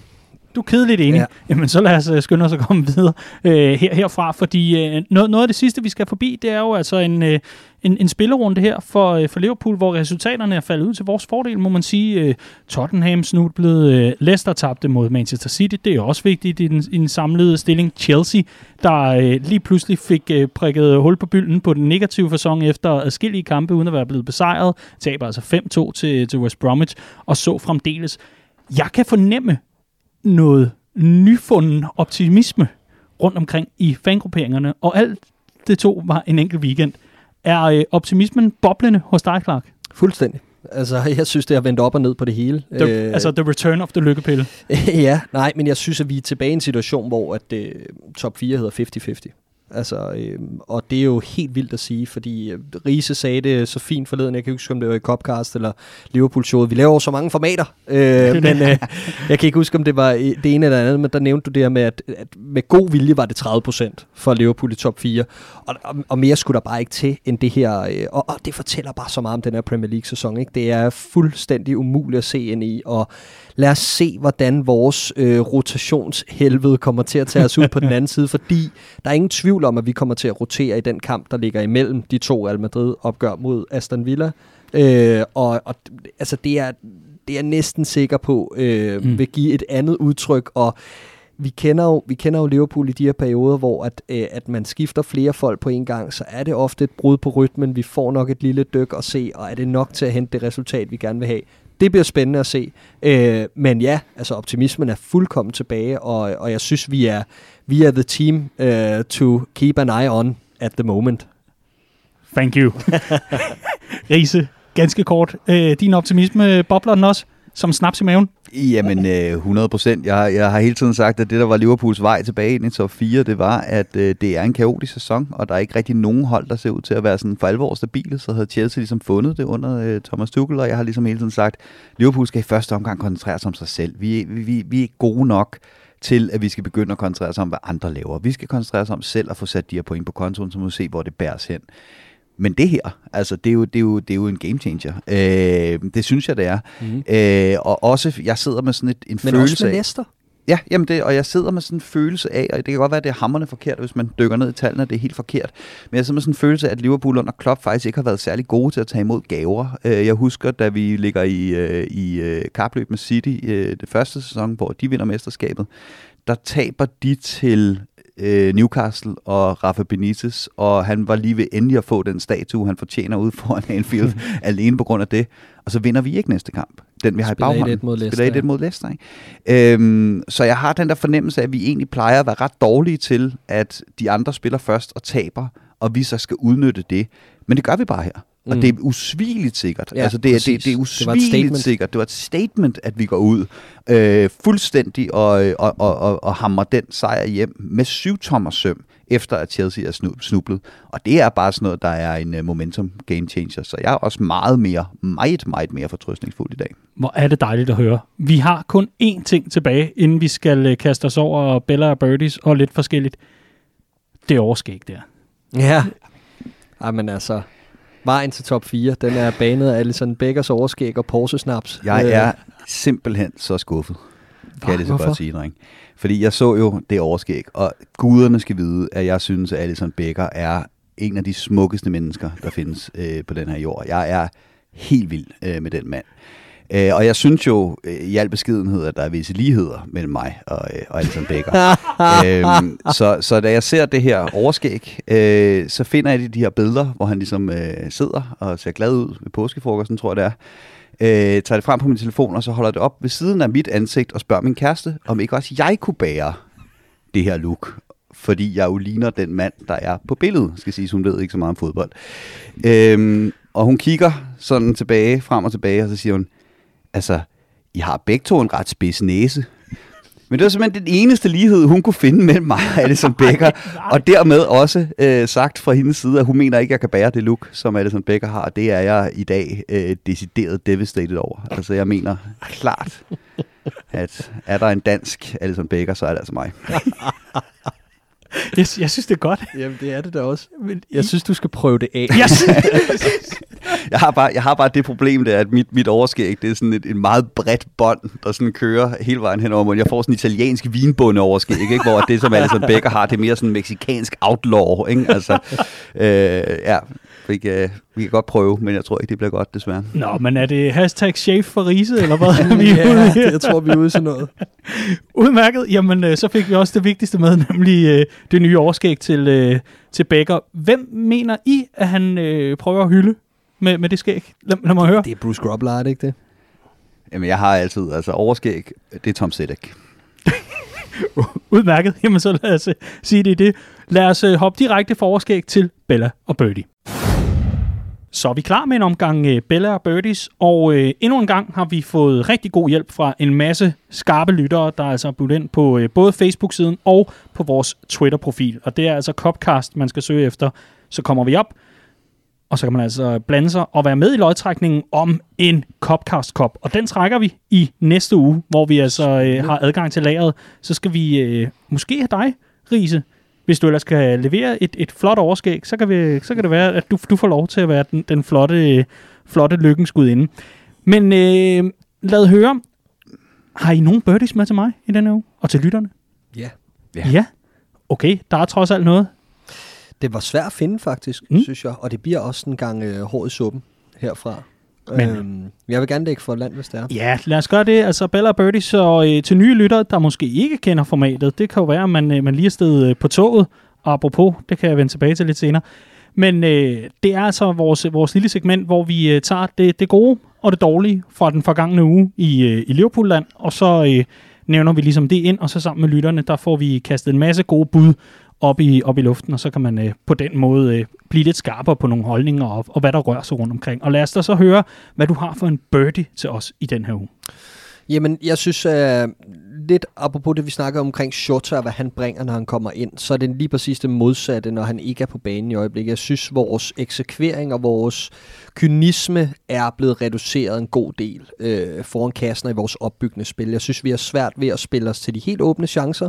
Du er kedeligt enig. Ja. Ja. Jamen, så lad os øh, skynde os at komme videre øh, her, herfra, fordi øh, noget, noget af det sidste, vi skal forbi, det er jo altså en, øh, en, en spillerunde her for, øh, for Liverpool, hvor resultaterne er faldet ud til vores fordel, må man sige. Øh, Tottenham snublede, øh, Leicester tabte mod Manchester City, det er også vigtigt i den, i den samlede stilling. Chelsea, der øh, lige pludselig fik øh, prikket hul på bylden på den negative fasong efter adskillige kampe, uden at være blevet besejret, taber altså 5-2 til, til West Bromwich, og så fremdeles. Jeg kan fornemme, noget nyfunden optimisme rundt omkring i fangrupperingerne, og alt det to var en enkelt weekend. Er øh, optimismen boblende hos dig, Clark? Fuldstændig. Altså, jeg synes, det har vendt op og ned på det hele. The, øh, altså the return of the lykkepille. ja, nej, men jeg synes, at vi er tilbage i en situation, hvor at, øh, top 4 hedder 50-50. Altså, øh, og det er jo helt vildt at sige, fordi øh, Riese sagde det så fint forleden, jeg kan ikke huske, om det var i Copcast eller Liverpool-showet. Vi laver jo så mange formater, øh, men øh, jeg kan ikke huske, om det var det ene eller andet, men der nævnte du det her med, at, at med god vilje var det 30% for Liverpool i top 4, og, og, og mere skulle der bare ikke til end det her, øh, og, og det fortæller bare så meget om den her Premier League-sæson. Ikke? Det er fuldstændig umuligt at se ind i, og lad os se, hvordan vores øh, rotationshelvede kommer til at tage os ud på den anden side, fordi der er ingen tvivl om, at vi kommer til at rotere i den kamp, der ligger imellem de to Real Madrid opgør mod Aston Villa. Øh, og, og altså, det er, det er jeg næsten sikker på, øh, Mm. mm. vil give et andet udtryk, og vi kender, jo, vi kender jo Liverpool i de her perioder, hvor at, øh, at man skifter flere folk på en gang, så er det ofte et brud på rytmen. Vi får nok et lille dyk at se, og er det nok til at hente det resultat, vi gerne vil have? Det bliver spændende at se. Øh, men ja, altså optimismen er fuldkommen tilbage, og, og jeg synes, vi er, vi er the team uh, to keep an eye on at the moment. Thank you. Riese, ganske kort. Øh, din optimisme bobler den også som snaps i maven? Jamen, øh, 100 procent. Jeg, jeg har hele tiden sagt, at det, der var Liverpools vej tilbage ind i top 4, det var, at øh, det er en kaotisk sæson, og der er ikke rigtig nogen hold, der ser ud til at være sådan for alvor stabile. Så havde Chelsea ligesom fundet det under øh, Thomas Tuchel, og jeg har ligesom hele tiden sagt, Liverpool skal i første omgang koncentrere sig om sig selv. Vi, vi, vi, vi er ikke gode nok til, at vi skal begynde at koncentrere os om, hvad andre laver. Vi skal koncentrere os om selv at få sat de her point på kontoen, så må vi se, hvor det bæres hen. Men det her, altså det er jo, det er jo, det er jo en game changer. Øh, det synes jeg, det er. Mm. Øh, og også, jeg sidder med sådan et, en Men følelse også med af... Ja, jamen det, og jeg sidder med sådan en følelse af, og det kan godt være, at det er hammerne forkert, hvis man dykker ned i tallene, det er helt forkert. Men jeg sidder med sådan en følelse af, at Liverpool under Klopp faktisk ikke har været særlig gode til at tage imod gaver. Øh, Jeg husker, da vi ligger i, øh, i øh, kapløb med City det første sæson, hvor de vinder mesterskabet, der taber de til øh, Newcastle og Rafa Benitez, og han var lige ved endelig at få den statue, han fortjener ude foran Anfield, alene på grund af det. Og så vinder vi ikke næste kamp. Den vi har Spiller i baghånden. 1-1 mod Leicester, Spiller 1-1 ja. mod Leicester. Ikke? Øhm, så jeg har den der fornemmelse af, at vi egentlig plejer at være ret dårlige til, at de andre spiller først og taber, og vi så skal udnytte det. Men det gør vi bare her. Og Mm. det er usvigeligt sikkert. Ja, altså det, er, det, det er Det var et usvigeligt statement. sikkert. Det var et statement, at vi går ud øh, fuldstændig og, og, og, og, og hammer den sejr hjem med syv tommer søm, efter at Chelsea er snu- snublet. Og det er bare sådan noget, der er en uh, momentum game changer. Så jeg er også meget mere, meget, meget mere fortrøstningsfuld i dag. Hvor er det dejligt at høre. Vi har kun én ting tilbage, inden vi skal øh, kaste os over Bella og Birdies og lidt forskelligt. Det er overskæg der. Ja. Ej, men altså, vejen til top 4, den er banet af Alison Beckers overskæg og Porsche snaps. Jeg Øh, er simpelthen så skuffet, kan jeg lige så godt sige, dreng. Fordi jeg så jo det overskæg, og guderne skal vide, at jeg synes, at Alison Becker er en af de smukkeste mennesker, der findes øh, på den her jord. Jeg er helt vild øh, med den mand. Øh, og jeg synes jo øh, i al beskedenhed, at der er visse ligheder mellem mig og, øh, og Alison Becker. øhm, så, så da jeg ser det her overskæg, øh, så finder jeg de, de her billeder, hvor han ligesom øh, sidder og ser glad ud ved påskefrokosten, tror jeg det er. Øh, tager det frem på min telefon, og så holder det op ved siden af mit ansigt og spørger min kæreste, om ikke også jeg kunne bære det her look. Fordi jeg jo ligner den mand, der er på billedet, skal sige, hun ved ikke så meget om fodbold. Øhm, og hun kigger sådan tilbage, frem og tilbage, og så siger hun, altså, I har begge to en ret spids næse. Men det var simpelthen den eneste lighed, hun kunne finde mellem mig og Alison Becker. og dermed også øh, sagt fra hendes side, at hun mener ikke, at jeg kan bære det look, som Alison Becker har. Det er jeg i dag øh, decideret devastated over. Altså jeg mener klart, at er der en dansk Alison Becker, så er det altså mig. Jeg, jeg synes, det er godt. Jamen, det er det da også. Men Jeg synes, du skal prøve det af. Yes. Jeg har bare, jeg har bare det problem der, at mit, mit overskæg, det er sådan et, et meget bredt bånd, der sådan kører hele vejen hen over munden. Jeg får sådan en italiensk vinbunde overskæg, ikke? hvor det, som Alison Becker har, det er mere sådan en meksikansk outlaw. Ikke? Altså, øh, ja, vi kan, vi kan godt prøve, men jeg tror ikke, det bliver godt, desværre. Nå, men er det hashtag chef for Riese, eller hvad? vi er ude ja, jeg tror, vi er ude i sådan noget. Udmærket. Jamen, øh, så fik vi også det vigtigste med, nemlig øh, det nye overskæg til, øh, til Becker. Hvem mener I, at han øh, prøver at hylde med, med det skæg? Lad, lad mig høre. Det er Bruce Grobbelaar, det ikke det? Jamen, jeg har altid, altså overskæg, det er Tom Selleck. Udmærket. Jamen, så lad os øh, sige det i det. Lad os øh, hoppe direkte fra overskæg til Bella og Birdie. Så er vi klar med en omgang øh, Bella og Birdies, og øh, endnu en gang har vi fået rigtig god hjælp fra en masse skarpe lyttere, der er altså budt ind på øh, både Facebook-siden og på vores Twitter-profil. Og det er altså Copcast, man skal søge efter. Så kommer vi op, og så kan man altså blande sig og være med i lodtrækningen om en Copcast-kop. Og den trækker vi i næste uge, hvor vi altså øh, har adgang til lageret. Så skal vi øh, måske have dig, Riese, hvis du ellers kan levere et, et flot overskæg, så kan, vi, så kan det være, at du, du får lov til at være den, den flotte, flotte lykkens gudinde. Men øh, lad høre, har I nogen birdies med til mig i denne uge? Og til lytterne? Ja. Ja. ja. Okay, der er trods alt noget. Det var svært at finde, faktisk, Mm. synes jeg. Og det bliver også en gang øh, hår i suppen herfra. Men- øhm, jeg vil gerne lægge for land, hvis det er. Ja, lad os gøre det. Altså Bella og Birdie, så øh, til nye lyttere, der måske ikke kender formatet, det kan jo være, at man, øh, man lige er stedet øh, på toget. Og apropos, det kan jeg vende tilbage til lidt senere. Men øh, det er altså vores, vores lille segment, hvor vi øh, tager det, det gode og det dårlige fra den forgangne uge i, øh, i Liverpoolland, og så øh, nævner vi ligesom det ind, og så sammen med lytterne, der får vi kastet en masse gode bud op i, op i luften, og så kan man øh, på den måde øh, blive lidt skarpere på nogle holdninger og, og hvad der rører sig rundt omkring. Og lad os da så høre, hvad du har for en birdie til os i den her uge. Jamen, jeg synes, uh, lidt apropos det, vi snakker omkring Shota, og hvad han bringer, når han kommer ind, så er det lige præcis det modsatte, når han ikke er på banen i øjeblikket. Jeg synes, vores eksekvering og vores kynisme er blevet reduceret en god del øh, foran kassen i vores opbyggende spil. Jeg synes, vi har svært ved at spille os til de helt åbne chancer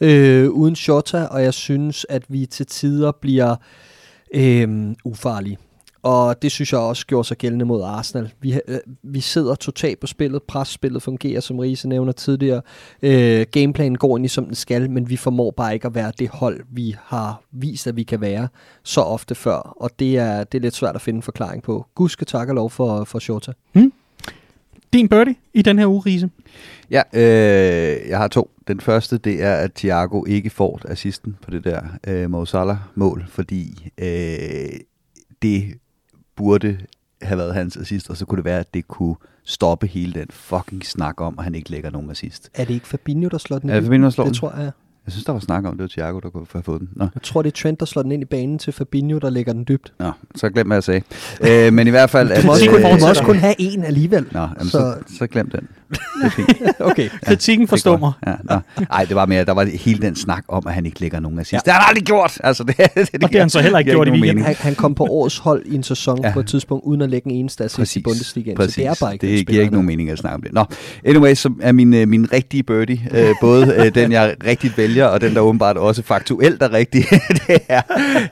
øh, uden Shota, og jeg synes, at vi til tider bliver øh, ufarlige. Og det synes jeg også gjorde sig gældende mod Arsenal. Vi, øh, vi sidder totalt på spillet. Presspillet fungerer, som Riese nævner tidligere. Øh, gameplanen går ind i, som den skal, men vi formår bare ikke at være det hold, vi har vist, at vi kan være så ofte før. Og det er, det er lidt svært at finde en forklaring på. Gudske tak og lov for, for Shota. Din birdie i den her uge, Riese. Ja, øh, jeg har to. Den første, det er, at Thiago ikke får assisten på det der øh, Mo Salah-mål, fordi øh, det burde have været hans assist, og så kunne det være, at det kunne stoppe hele den fucking snak om, at han ikke lægger nogen assist. Er det ikke Fabinho, der slår den Er det? Fabinho, der slår Det den? tror jeg. Jeg synes, der var snak om, det var Thiago, der kunne have fået den. Nå, Jeg tror, det er Trent, der slår den ind i banen til Fabinho, der lægger den dybt. Nå så glem, hvad jeg sagde. Øh, men i hvert fald... Du må også, Øh, kun, fortsætter. også kun have en alligevel. Nå, jamen, så, så, så glem den. Det er fint. Okay. Kritikken forstår mig. Ja, nå. Ej, det var mere, der var hele den snak om, at han ikke lægger nogen assist. Ja. Det har han aldrig gjort! Altså, det, det, det, Og det har han så heller ikke gjort i weekenden. Han, han kom på årets hold i en sæson Ja. ja. på et tidspunkt, uden at lægge en eneste assist i Bundesligaen. præcis. Så det er bare ikke det spiller, giver ikke nogen mening at snakke om det. Nå, anyway, så er min, øh, min rigtige birdie, øh, både øh, den, jeg rigtigt vælger, og den, der åbenbart også faktuelt er rigtig, det, er,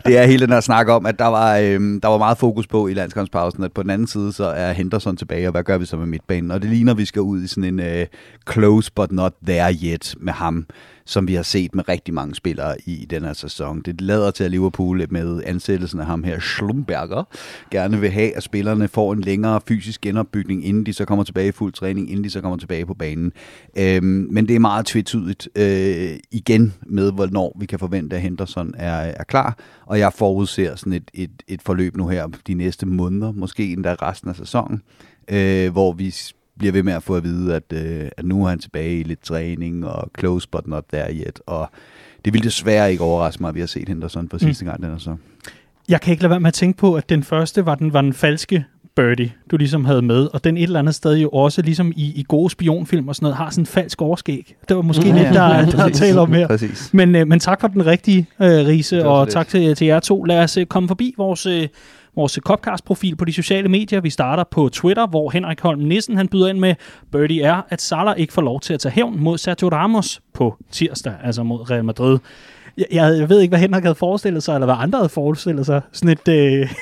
det er hele den her snak om, at der var, øh, der var meget fokus på i landskampspausen, at på den anden side, så er Henderson tilbage, og hvad gør vi så med midtbanen? Og det ligner, at vi skal ud i sådan en øh, close but not there yet med ham, som vi har set med rigtig mange spillere i den her sæson. Det lader til, at Liverpool med ansættelsen af ham her, Schlumberger, gerne vil have, at spillerne får en længere fysisk genopbygning, inden de så kommer tilbage i fuld træning, inden de så kommer tilbage på banen. Øhm, men det er meget tvetydigt øh, igen med, hvornår vi kan forvente, at Henderson er, er klar, og jeg forudser sådan et, et, et forløb nu her de næste måneder, måske endda resten af sæsonen, øh, hvor vi bliver ved med at få at vide, at, øh, at nu er han tilbage i lidt træning, og close but not there yet, og det vil desværre ikke overraske mig, at vi har set Henderson for sidste gang den sæson. Jeg kan ikke lade være med at tænke på, at den første var den, var den falske birdie, du ligesom havde med, og den et eller andet sted jo også, ligesom i, i gode spionfilm og sådan noget, har sådan en falsk overskæg. Det var måske ja, lidt, der, ja, der er tale om her. Præcis. Men, øh, men tak for den rigtige, øh, Riese, så og tak til, til jer to. Lad os øh, komme forbi vores, øh, vores Copcast-profil på de sociale medier. Vi starter på Twitter, hvor Henrik Holm Nissen han byder ind med, Birdie er, at Salah ikke får lov til at tage hævn mod Sergio Ramos på tirsdag, altså mod Real Madrid. Jeg, jeg, jeg ved ikke, hvad Henrik havde forestillet sig, eller hvad andre havde forestillet sig. Sådan et, øh,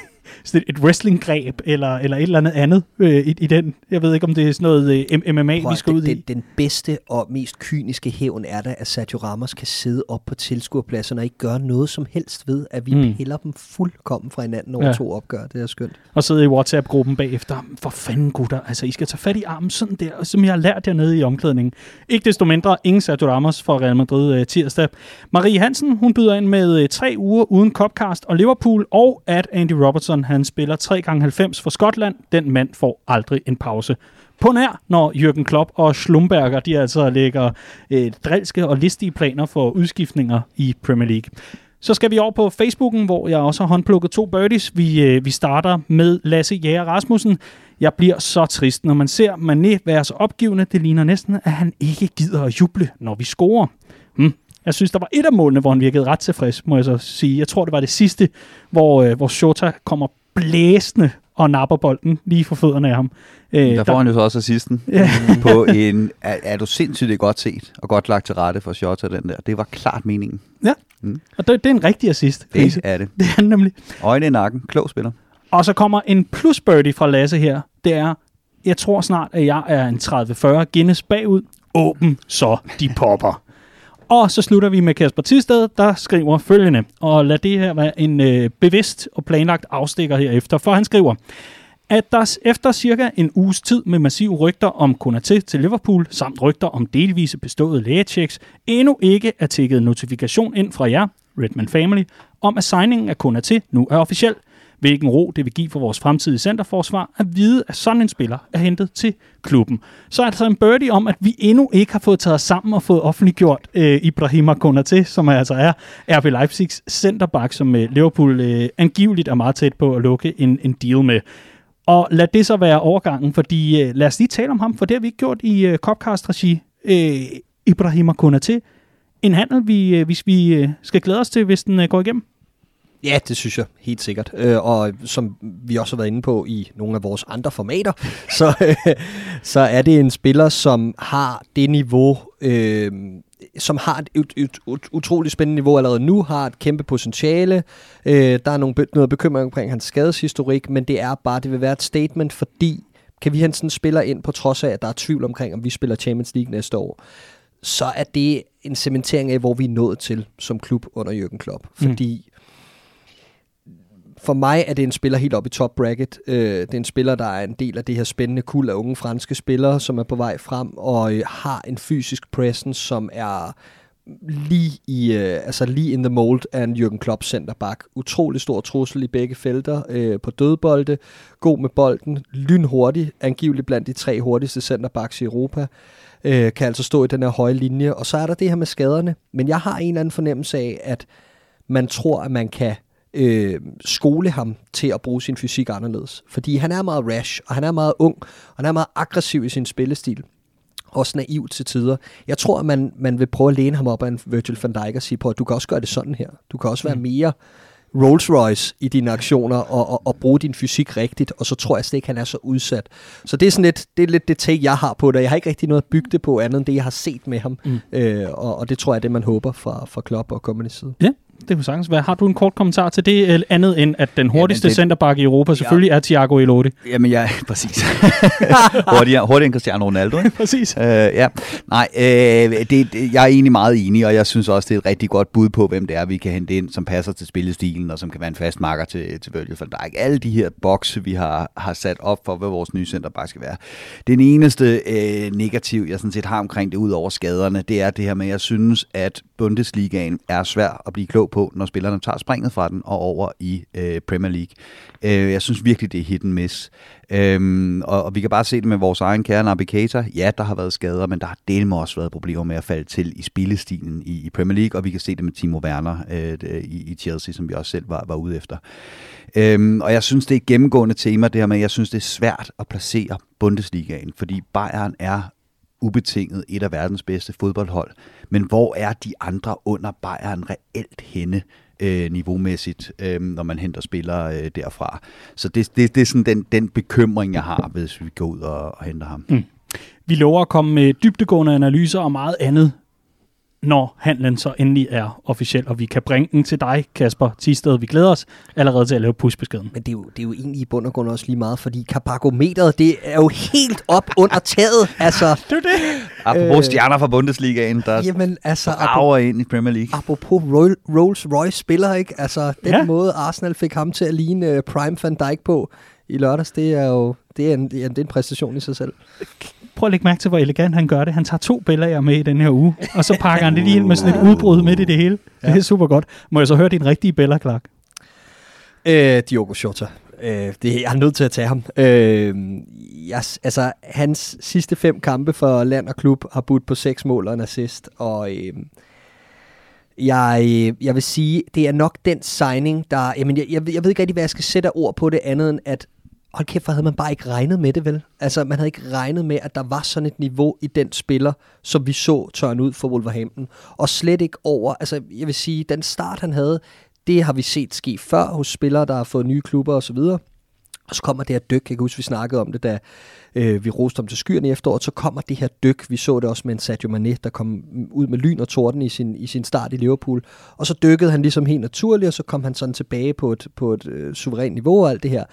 sådan et, wrestling-greb, eller, eller et eller andet andet øh, i, i den. Jeg ved ikke, om det er sådan noget øh, MMA, Prøv, vi skal ud den, i. den, den bedste og mest kyniske hævn er da, at Sergio Ramos kan sidde op på tilskuerpladsen og ikke gøre noget som helst ved, at vi Mm. piller dem fuldkommen fra hinanden over Ja. to opgør. Det er skønt. og sidde i WhatsApp-gruppen bagefter. For fanden gutter, altså I skal tage fat i armen sådan der, som jeg har lært jer nede i omklædningen. Ikke desto mindre, ingen Sergio Ramos for Real Madrid øh, tirsdag. Marie Hansen, hun byder ind med øh, tre uger uden Copcast og Liverpool, og at Andy Robertson, han spiller 3x90 for Skotland. Den mand får aldrig en pause. På nær, når Jürgen Klopp og Schlumberger, de altså lægger øh, drilske og listige planer for udskiftninger i Premier League. Så skal vi over på Facebooken, hvor jeg også har håndplukket to birdies. Vi, øh, vi starter med Lasse Jæger Rasmussen. Jeg bliver så trist, når man ser Mané være så opgivende. Det ligner næsten, at han ikke gider at juble, når vi scorer. Hmm. Jeg synes, der var et af målene, hvor han virkede ret tilfreds, må jeg så sige. Jeg tror, det var det sidste, hvor, øh, hvor Shota kommer blæsende og napper bolden lige for fødderne af ham. Øh, Der får han jo så også assisten Ja. på en... Er, er du sindssygt godt set og godt lagt til rette for Shota, den der? Det var klart meningen. og det, det er en rigtig assist. Det Riese. er det. Det er nemlig. Øjne i nakken. Klog spiller. Og så kommer en plus birdie fra Lasse her. Det er, jeg tror snart, at jeg er en 30-40 Guinness bagud. Åben, så de popper. Og så slutter vi med Kasper Tisted, der skriver følgende. Og lad det her være en øh, bevidst og planlagt afstikker herefter. For han skriver, at der efter cirka en uges tid med massive rygter om Konaté til Liverpool, samt rygter om delvise beståede lægetjeks, endnu ikke er tækket notifikation ind fra jer, Redman Family, om at signingen af Konaté nu er officiel. Hvilken ro det vil give for vores fremtidige centerforsvar at vide, at sådan en spiller er hentet til klubben. Så er altså en birdie om, at vi endnu ikke har fået taget os sammen og fået offentliggjort øh, Ibrahima Konaté, som altså er RB Leipzigs centerback, som øh, Liverpool øh, angiveligt er meget tæt på at lukke en, en deal med. Og lad det så være overgangen, fordi øh, lad os lige tale om ham, for det har vi ikke gjort i øh, Copcast-regi. Øh, Ibrahima Konaté. En handel, vi, øh, hvis vi øh, skal glæde os til, hvis den øh, går igennem. Ja, det synes jeg helt sikkert. Øh, og som vi også har været inde på i nogle af vores andre formater, så, øh, så er det en spiller, som har det niveau, øh, som har et, et, et, et utroligt spændende niveau allerede nu, har et kæmpe potentiale. Øh, der er nogle, noget bekymring omkring hans skadeshistorik, men det er bare, det vil være et statement, fordi kan vi hente sådan en spiller ind, på trods af, at der er tvivl omkring, om vi spiller Champions League næste år, så er det en cementering af, hvor vi er nået til som klub under Jürgen Klopp. Fordi for mig er det en spiller helt op i top bracket. Øh, det er en spiller, der er en del af det her spændende kul af unge franske spillere, som er på vej frem og øh, har en fysisk presence, som er lige i øh, altså lige in the mold af en Jürgen Klopp centerback. Utrolig stor trussel i begge felter øh, på dødbolde, god med bolden, lynhurtig, angiveligt blandt de tre hurtigste centerbacks i Europa. Øh, kan altså stå i den her høje linje. Og så er der det her med skaderne. Men jeg har en eller anden fornemmelse af, at man tror, at man kan øh, skole ham til at bruge sin fysik anderledes. Fordi han er meget rash, og han er meget ung, og han er meget aggressiv i sin spillestil. Også naiv til tider. Jeg tror, at man, man vil prøve at læne ham op af en Virgil van Dijk og sige på, at du kan også gøre det sådan her. Du kan også være mere Rolls Royce i dine aktioner og, og, og bruge din fysik rigtigt, og så tror jeg slet ikke, han er så udsat. Så det er sådan lidt det, er lidt det take, jeg har på det. Jeg har ikke rigtig noget at bygge det på, andet end det, jeg har set med ham. Mm. Øh, og, og det tror jeg er det, man håber fra, fra Klopp og Company side. Ja, det kunne sagtens være. Har du en kort kommentar til det, eller andet end, at den hurtigste det- centerback i Europa selvfølgelig er Thiago Elote? Jamen, jeg... Præcis. hurtigere, hurtigere end Cristiano Ronaldo, ikke? Præcis. Øh, ja, nej, øh, det, det, jeg er egentlig meget enig, og jeg synes også, det er et rigtig godt bud på, hvem det er, vi kan hente ind, som passer til spillestilen, og som kan være en fast marker til, til Virgil van Dijk. Alle de her bokse, vi har, har sat op for, hvad vores nye centerback skal være. Den eneste øh, negativ, jeg sådan set har omkring det, ud over skaderne, det er det her med, at jeg synes, at Bundesligaen er svær at blive klog på, når spillerne tager springet fra den og over i øh, Premier League. Øh, jeg synes virkelig, det er hit and miss. Øhm, og, og vi kan bare se det med vores egen kære navigator. Ja, der har været skader, men der har del også været problemer med at falde til i spillestilen i, i Premier League, og vi kan se det med Timo Werner øh, i, i Chelsea, som vi også selv var, var ude efter. Øhm, og jeg synes, det er et gennemgående tema, det her med, jeg synes, det er svært at placere Bundesligaen, fordi Bayern er ubetinget et af verdens bedste fodboldhold. Men hvor er de andre under Bayern reelt henne? øh, niveaumæssigt, øh, når man henter spillere øh, derfra. Så det, det, det er sådan den, den bekymring, jeg har, hvis vi går ud og, og henter ham. Mm. Vi lover at komme med dybtegående analyser og meget andet når handlen så endelig er officiel, og vi kan bringe den til dig, Kasper Tisted. Vi glæder os allerede til at lave pushbeskeden. Men det er, jo, det er jo egentlig i bund og grund også lige meget, fordi Carpagometeret, det er jo helt op under taget. Altså, det er det. Apropos øh, stjerner fra Bundesligaen, der jamen, altså, rager ind i Premier League. Apropos Rolls Royce spiller, ikke? Altså, den ja. måde Arsenal fik ham til at ligne uh, Prime Van Dijk på i lørdags, det er jo det er en, det er en præstation i sig selv prøv at lægge mærke til, hvor elegant han gør det. Han tager to billeder med i den her uge, og så pakker han det lige ind med sådan et udbrud midt i det hele. Ja. Det er super godt. Må jeg så høre din rigtige billeder, Clark? Øh, Diogo Jota. Øh, det, jeg er nødt til at tage ham. Øh, yes, altså, hans sidste fem kampe for land og klub har budt på seks mål og en assist, og... Øh, jeg, jeg vil sige, det er nok den signing, der... Jamen, jeg, jeg, jeg ved ikke rigtig, hvad jeg skal sætte ord på det, andet end at hold kæft, for havde man bare ikke regnet med det, vel? Altså, man havde ikke regnet med, at der var sådan et niveau i den spiller, som vi så tørne ud for Wolverhampton. Og slet ikke over, altså, jeg vil sige, den start, han havde, det har vi set ske før hos spillere, der har fået nye klubber osv., og så kommer det her dyk, jeg kan huske, vi snakkede om det, da øh, vi roste om til skyerne i efteråret, så kommer det her dyk, vi så det også med en Sadio Mane, der kom ud med lyn og torden i sin, i sin start i Liverpool, og så dykkede han ligesom helt naturligt, og så kom han sådan tilbage på et, på et øh, suverænt niveau og alt det her.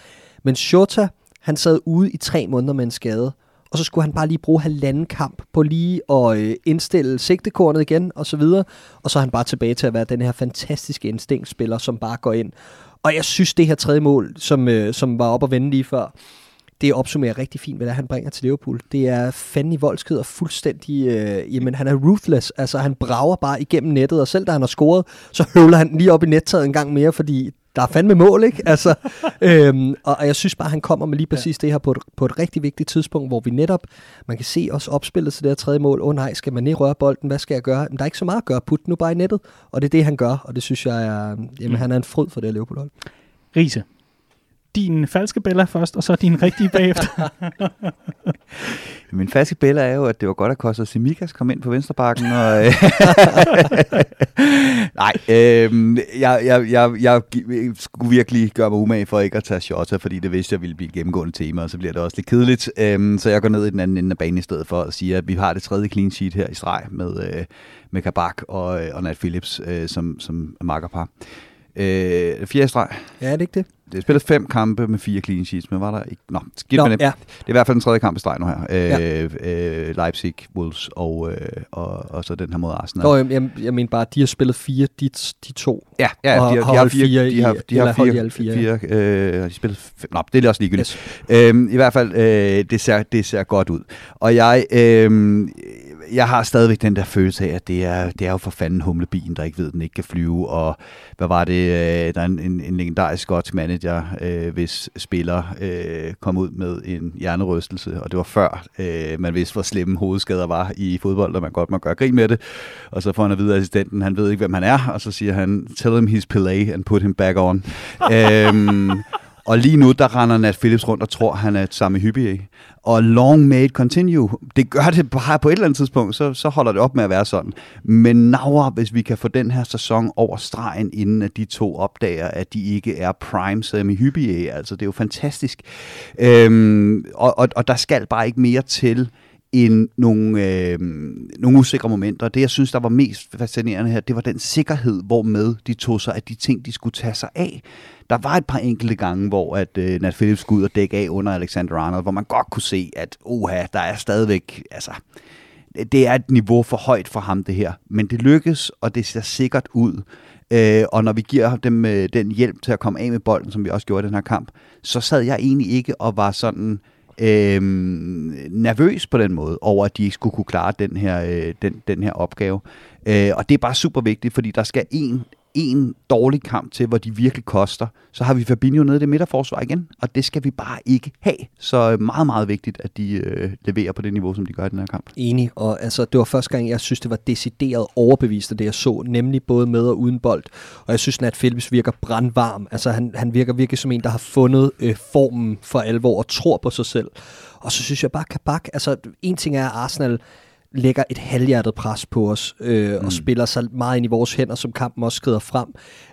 Men Shota, han sad ude i tre måneder med en skade, og så skulle han bare lige bruge halvanden kamp på lige at øh, indstille sigtekornet igen, og så videre. Og så er han bare tilbage til at være den her fantastiske instinktspiller, som bare går ind. Og jeg synes, det her tredje mål, som, øh, som var op og vende lige før, det opsummerer rigtig fint, hvad det er, han bringer til Liverpool. Det er fanden i voldsked og fuldstændig... Øh, jamen, han er ruthless. Altså, han brager bare igennem nettet, og selv da han har scoret, så høvler han lige op i nettaget en gang mere, fordi der er fandme mål, ikke? Altså, øhm, og, og jeg synes bare, han kommer med lige præcis ja. det her på et, på et rigtig vigtigt tidspunkt, hvor vi netop, man kan se os opspillet til det her tredje mål. Åh oh, nej, skal man lige røre bolden? Hvad skal jeg gøre? Men der er ikke så meget at gøre. Put nu bare i nettet. Og det er det, han gør, og det synes jeg er, jamen, mm. han er en fryd for det her Liverpool-hold. Riese, din falske Bella først, og så din rigtige bagefter. Min falske Bella er jo, at det var godt, at Costa Simikas kom ind på venstrebakken. Og, øh, Nej, øh, jeg, jeg, jeg, jeg skulle virkelig gøre mig umage for ikke at tage shots, fordi det vidste jeg ville blive gennemgående tema, og så bliver det også lidt kedeligt. Øh, så jeg går ned i den anden ende af banen i stedet for at sige, at vi har det tredje clean sheet her i streg med, øh, med Kabak og, øh, og Nat Phillips øh, som, som makkerpar. Øh, fjerde streg. Ja, er det ikke det? Det spillet fem kampe med fire clean sheets, men var der ikke... Nå, skidt Nå, med det. Ja. Det er i hvert fald den tredje kamp i streg nu her. Ja. Øh, øh, Leipzig, Wolves og, øh, og, og så den her mod Arsenal. Nå, jeg, jeg, jeg mener bare, at de har spillet fire, de, de to. Ja, ja de, har, de, har, fire, fire, de har, de har fire, de fire, fire, øh, de spillet fem, Nå, det er også ligegyldigt. Yes. Øhm, I hvert fald, øh, det, ser, det ser godt ud. Og jeg... Øh, jeg har stadigvæk den der følelse af, at det er, det er jo for fanden humlebien, der ikke ved, at den ikke kan flyve. Og hvad var det? Øh, der er en, en, en legendarisk skotsk manager, øh, hvis spiller øh, kom ud med en hjernerystelse, og det var før øh, man vidste, hvor slemme hovedskader var i fodbold, og man godt må gøre grin med det. Og så får han at vide, at assistenten, han ved ikke, hvem han er, og så siger han, tell him he's Pelé and put him back on. øhm, og lige nu, der render Nat Phillips rundt og tror, han er samme hyppige. Og long may it continue. Det gør det bare på et eller andet tidspunkt, så, så holder det op med at være sådan. Men now, hvis vi kan få den her sæson over stregen, inden at de to opdager, at de ikke er prime semi hyppige. altså det er jo fantastisk. Øhm, og, og, og der skal bare ikke mere til en, nogle, øh, nogle usikre momenter. Det, jeg synes, der var mest fascinerende her, det var den sikkerhed, hvormed de tog sig af de ting, de skulle tage sig af. Der var et par enkelte gange, hvor at øh, Nat Phillips skulle ud og dække af under Alexander Arnold, hvor man godt kunne se, at oha, der er stadigvæk, altså, det er et niveau for højt for ham, det her. Men det lykkes, og det ser sikkert ud. Øh, og når vi giver dem øh, den hjælp til at komme af med bolden, som vi også gjorde i den her kamp, så sad jeg egentlig ikke og var sådan øh, øh, nervøs på den måde over, at de ikke skulle kunne klare den her, øh, den, den her opgave. Øh, og det er bare super vigtigt, fordi der skal en en dårlig kamp til, hvor de virkelig koster, så har vi Fabinho nede i det midterforsvar igen, og det skal vi bare ikke have. Så øh, meget, meget vigtigt, at de øh, leverer på det niveau, som de gør i den her kamp. Enig, og altså, det var første gang, jeg synes, det var decideret overbevist af det, jeg så, nemlig både med og uden bold. Og jeg synes, at Phillips virker brandvarm. Altså, han, han virker virkelig som en, der har fundet øh, formen for alvor og tror på sig selv. Og så synes jeg bare, Kabak, altså en ting er, at Arsenal lægger et halvhjertet pres på os øh, mm. og spiller sig meget ind i vores hænder, som kampen også skrider frem.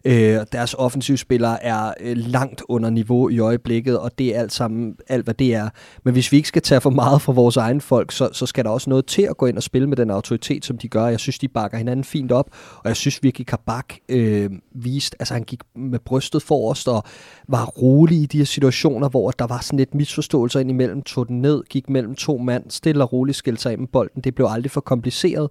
Øh, deres offensivspillere er øh, langt under niveau i øjeblikket, og det er alt sammen alt, hvad det er. Men hvis vi ikke skal tage for meget fra vores egen folk, så, så skal der også noget til at gå ind og spille med den autoritet, som de gør. Jeg synes, de bakker hinanden fint op, og jeg synes virkelig, Kabak øh, viste, altså han gik med brystet forrest og var rolig i de her situationer, hvor der var sådan lidt misforståelser ind imellem, tog den ned, gik mellem to mand, stille og roligt skilte sig af med bolden. Det blev aldrig for kompliceret,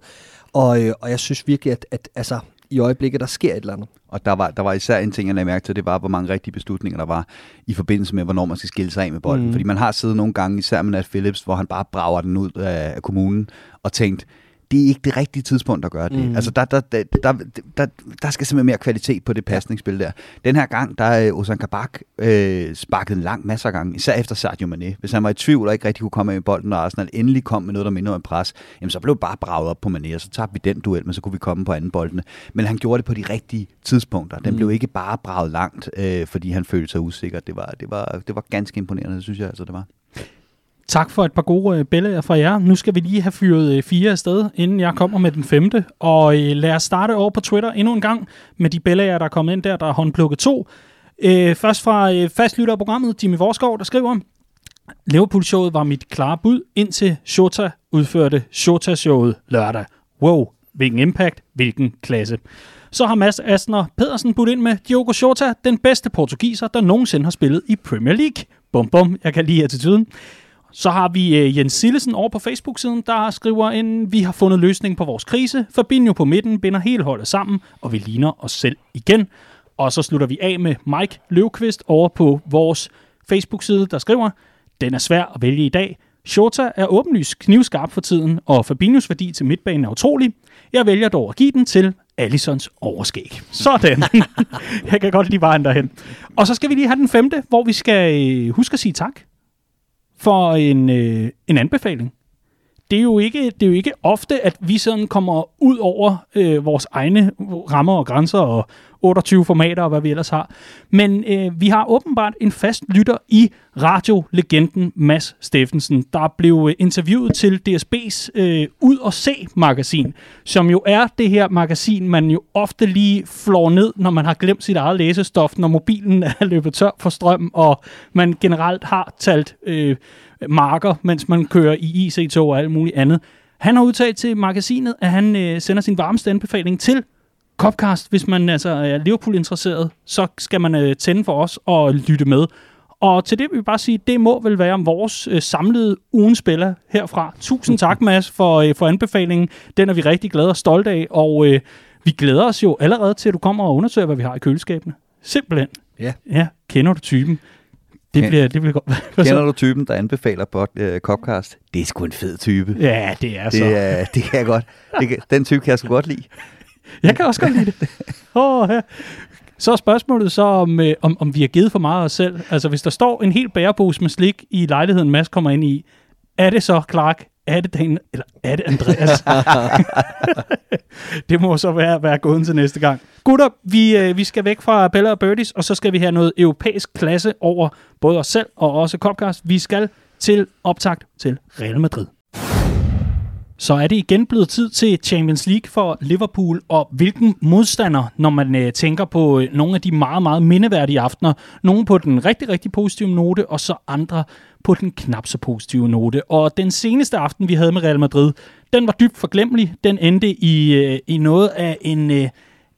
og, øh, og jeg synes virkelig, at, at altså, i øjeblikket, der sker et eller andet. Og der var, der var især en ting, jeg lagde mærke til, det var, hvor mange rigtige beslutninger der var i forbindelse med, hvornår man skal skille sig af med bolden. Mm. Fordi man har siddet nogle gange, især med Nat Phillips, hvor han bare brager den ud af, af kommunen, og tænkt, det er ikke det rigtige tidspunkt at gøre det. Mm. Altså, der, der, der, der, der, der skal simpelthen mere kvalitet på det pasningsspil der. Den her gang, der er Ozan Kabak øh, sparket en lang masse af gange, især efter Sadio Mane. Hvis han var i tvivl og ikke rigtig kunne komme af med bolden, og Arsenal endelig kom med noget, der minder om pres, jamen så blev bare braget op på Mane, og så tabte vi den duel, men så kunne vi komme på anden boldene. Men han gjorde det på de rigtige tidspunkter. Den mm. blev ikke bare braget langt, øh, fordi han følte sig usikker. Det var, det, var, det var ganske imponerende, det synes jeg altså, det var. Tak for et par gode øh, billeder fra jer. Nu skal vi lige have fyret øh, fire afsted, inden jeg kommer med den femte. Og øh, lad os starte over på Twitter endnu en gang med de billeder, der er kommet ind der, der er håndplukket to. Øh, først fra øh, fastlytter af programmet, Jimmy Vorskov, der skriver, Liverpool-showet var mit klare bud, indtil Shota udførte Shota-showet lørdag. Wow, hvilken impact, hvilken klasse. Så har Mads Asner Pedersen budt ind med Diogo Shota, den bedste portugiser, der nogensinde har spillet i Premier League. Bum bum, jeg kan lide attituden. Så har vi øh, Jens Sillesen over på Facebook-siden, der skriver en, vi har fundet løsning på vores krise. Fabinho på midten binder hele holdet sammen, og vi ligner os selv igen. Og så slutter vi af med Mike Løvqvist over på vores Facebook-side, der skriver, den er svær at vælge i dag. Shota er åbenlyst knivskarp for tiden, og Fabinhos værdi til midtbanen er utrolig. Jeg vælger dog at give den til Allisons overskæg. Sådan. Jeg kan godt lide vejen derhen. Og så skal vi lige have den femte, hvor vi skal øh, huske at sige tak for en, øh, en anbefaling. Det er, jo ikke, det er jo ikke ofte, at vi sådan kommer ud over øh, vores egne rammer og grænser og 28 formater og hvad vi ellers har. Men øh, vi har åbenbart en fast lytter i radiolegenden Mads Steffensen, der blev øh, interviewet til DSB's øh, Ud og Se-magasin, som jo er det her magasin, man jo ofte lige flår ned, når man har glemt sit eget læsestof, når mobilen er løbet tør for strøm, og man generelt har talt øh, marker, mens man kører i IC-tog og alt muligt andet. Han har udtalt til magasinet, at han øh, sender sin varmeste anbefaling til Copcast, hvis man altså er Liverpool-interesseret, så skal man øh, tænde for os og lytte med. Og til det vil vi bare sige, det må vel være vores øh, samlede ugen spiller herfra. Tusind tak, Mads, for, øh, for anbefalingen. Den er vi rigtig glade og stolte af, og øh, vi glæder os jo allerede til, at du kommer og undersøger, hvad vi har i køleskabene. Simpelthen. Ja. Ja, kender du typen? Det Ken- bliver, det bliver godt. Kender du typen, der anbefaler uh, Copcast? Det er sgu en fed type. Ja, det er så. Det, er, det kan jeg godt. Det kan, den type kan jeg sgu godt lide. Jeg kan også godt lide det. Oh, ja. Så er spørgsmålet så, om, øh, om, om vi har givet for meget af os selv. Altså, hvis der står en hel bærepose med slik i lejligheden, Mads kommer ind i, er det så Clark? Er det Daniel, Eller er det Andreas? det må så være, være gåden til næste gang. Gutter, vi, øh, vi skal væk fra Bella og Birdies, og så skal vi have noget europæisk klasse over både os selv og også Copcast. Vi skal til optakt til Real Madrid. Så er det igen blevet tid til Champions League for Liverpool, og hvilken modstander, når man øh, tænker på øh, nogle af de meget, meget mindeværdige aftener. Nogle på den rigtig, rigtig positive note, og så andre på den knap så positive note. Og den seneste aften, vi havde med Real Madrid, den var dybt forglemmelig. Den endte i, øh, i noget af en, øh,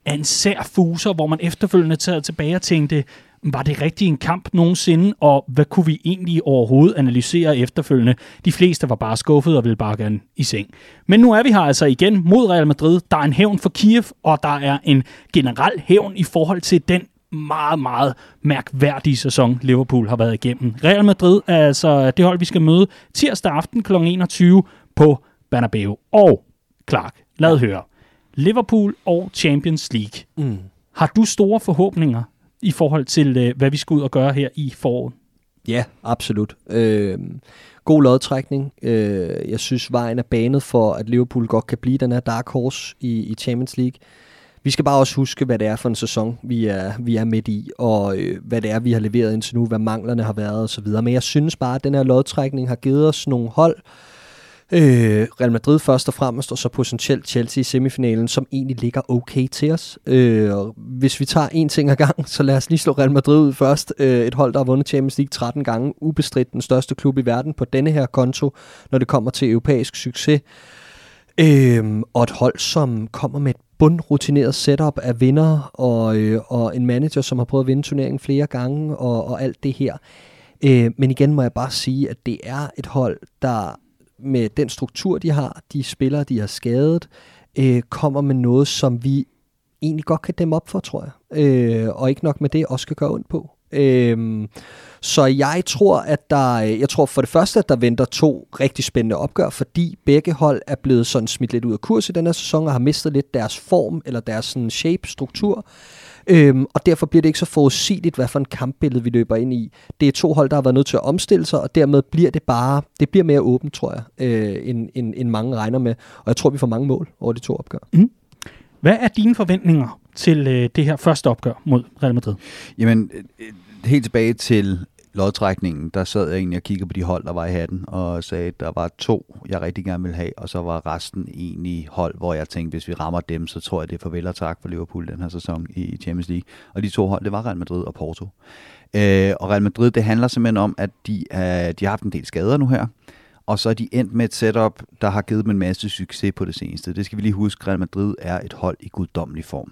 af en sær fuser, hvor man efterfølgende tager tilbage og tænkte, var det rigtig en kamp nogensinde, og hvad kunne vi egentlig overhovedet analysere efterfølgende? De fleste var bare skuffet og ville bare gerne i seng. Men nu er vi her altså igen mod Real Madrid. Der er en hævn for Kiev, og der er en generel hævn i forhold til den meget, meget mærkværdige sæson, Liverpool har været igennem. Real Madrid er altså det hold, vi skal møde tirsdag aften kl. 21 på Bernabeu. Og Clark, lad høre. Liverpool og Champions League. Mm. Har du store forhåbninger i forhold til, øh, hvad vi skal ud og gøre her i foråret? Ja, absolut. Øh, god lodtrækning. Øh, jeg synes, vejen er banet for, at Liverpool godt kan blive den her dark horse i, i Champions League. Vi skal bare også huske, hvad det er for en sæson, vi er, vi er midt i, og øh, hvad det er, vi har leveret indtil nu, hvad manglerne har været osv. Men jeg synes bare, at den her lodtrækning har givet os nogle hold, Øh, Real Madrid først og fremmest, og så potentielt Chelsea i semifinalen, som egentlig ligger okay til os. Øh, og hvis vi tager en ting ad gang, så lad os lige slå Real Madrid ud først. Øh, et hold, der har vundet Champions League 13 gange, ubestridt den største klub i verden på denne her konto, når det kommer til europæisk succes. Øh, og et hold, som kommer med et bundrutineret setup af vinder og, øh, og en manager, som har prøvet at vinde turneringen flere gange og, og alt det her. Øh, men igen må jeg bare sige, at det er et hold, der med den struktur, de har, de spillere, de har skadet, øh, kommer med noget, som vi egentlig godt kan dæmme op for, tror jeg. Øh, og ikke nok med det, også skal gøre ondt på. Øhm, så jeg tror, at der, øh, jeg tror for det første, at der venter to rigtig spændende opgør, fordi begge hold er blevet sådan smidt lidt ud af kurs i den her sæson, og har mistet lidt deres form, eller deres sådan shape, struktur. Øhm, og derfor bliver det ikke så forudsigeligt, hvad for en kampbillede vi løber ind i. Det er to hold, der har været nødt til at omstille sig, og dermed bliver det bare, det bliver mere åbent, tror jeg, øh, end, end, end mange regner med. Og jeg tror, vi får mange mål over de to opgør. Mm. Hvad er dine forventninger til øh, det her første opgør mod Real Madrid? Jamen, øh, øh, helt tilbage til lodtrækningen, der sad jeg egentlig og kiggede på de hold, der var i hatten, og sagde, at der var to, jeg rigtig gerne ville have, og så var resten egentlig hold, hvor jeg tænkte, hvis vi rammer dem, så tror jeg, det er farvel og tak for Liverpool den her sæson i Champions League. Og de to hold, det var Real Madrid og Porto. Øh, og Real Madrid, det handler simpelthen om, at de, øh, de har haft en del skader nu her, og så er de endt med et setup, der har givet dem en masse succes på det seneste. Det skal vi lige huske, Real Madrid er et hold i guddommelig form.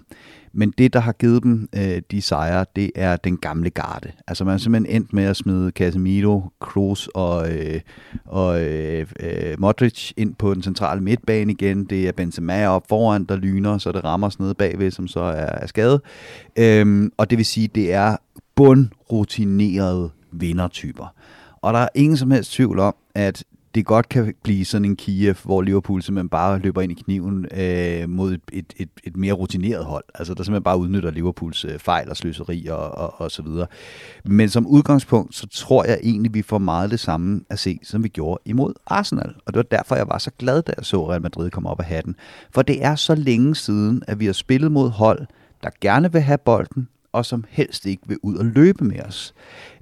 Men det, der har givet dem øh, de sejre, det er den gamle garde. Altså man er simpelthen endt med at smide Casemiro, Kroos og, øh, og øh, øh Modric ind på den centrale midtbane igen. Det er Benzema op foran, der lyner, så det rammer sådan noget bagved, som så er, er skadet. Øhm, og det vil sige, det er bundrutinerede vindertyper. Og der er ingen som helst tvivl om, at det godt kan blive sådan en Kiev, hvor Liverpool simpelthen bare løber ind i kniven øh, mod et, et, et, et mere rutineret hold. Altså der simpelthen bare udnytter Liverpools øh, fejl og sløseri og, og, og så videre. Men som udgangspunkt, så tror jeg egentlig, vi får meget det samme at se, som vi gjorde imod Arsenal. Og det var derfor, jeg var så glad, da jeg så Real Madrid komme op af hatten. For det er så længe siden, at vi har spillet mod hold, der gerne vil have bolden, og som helst ikke vil ud og løbe med os.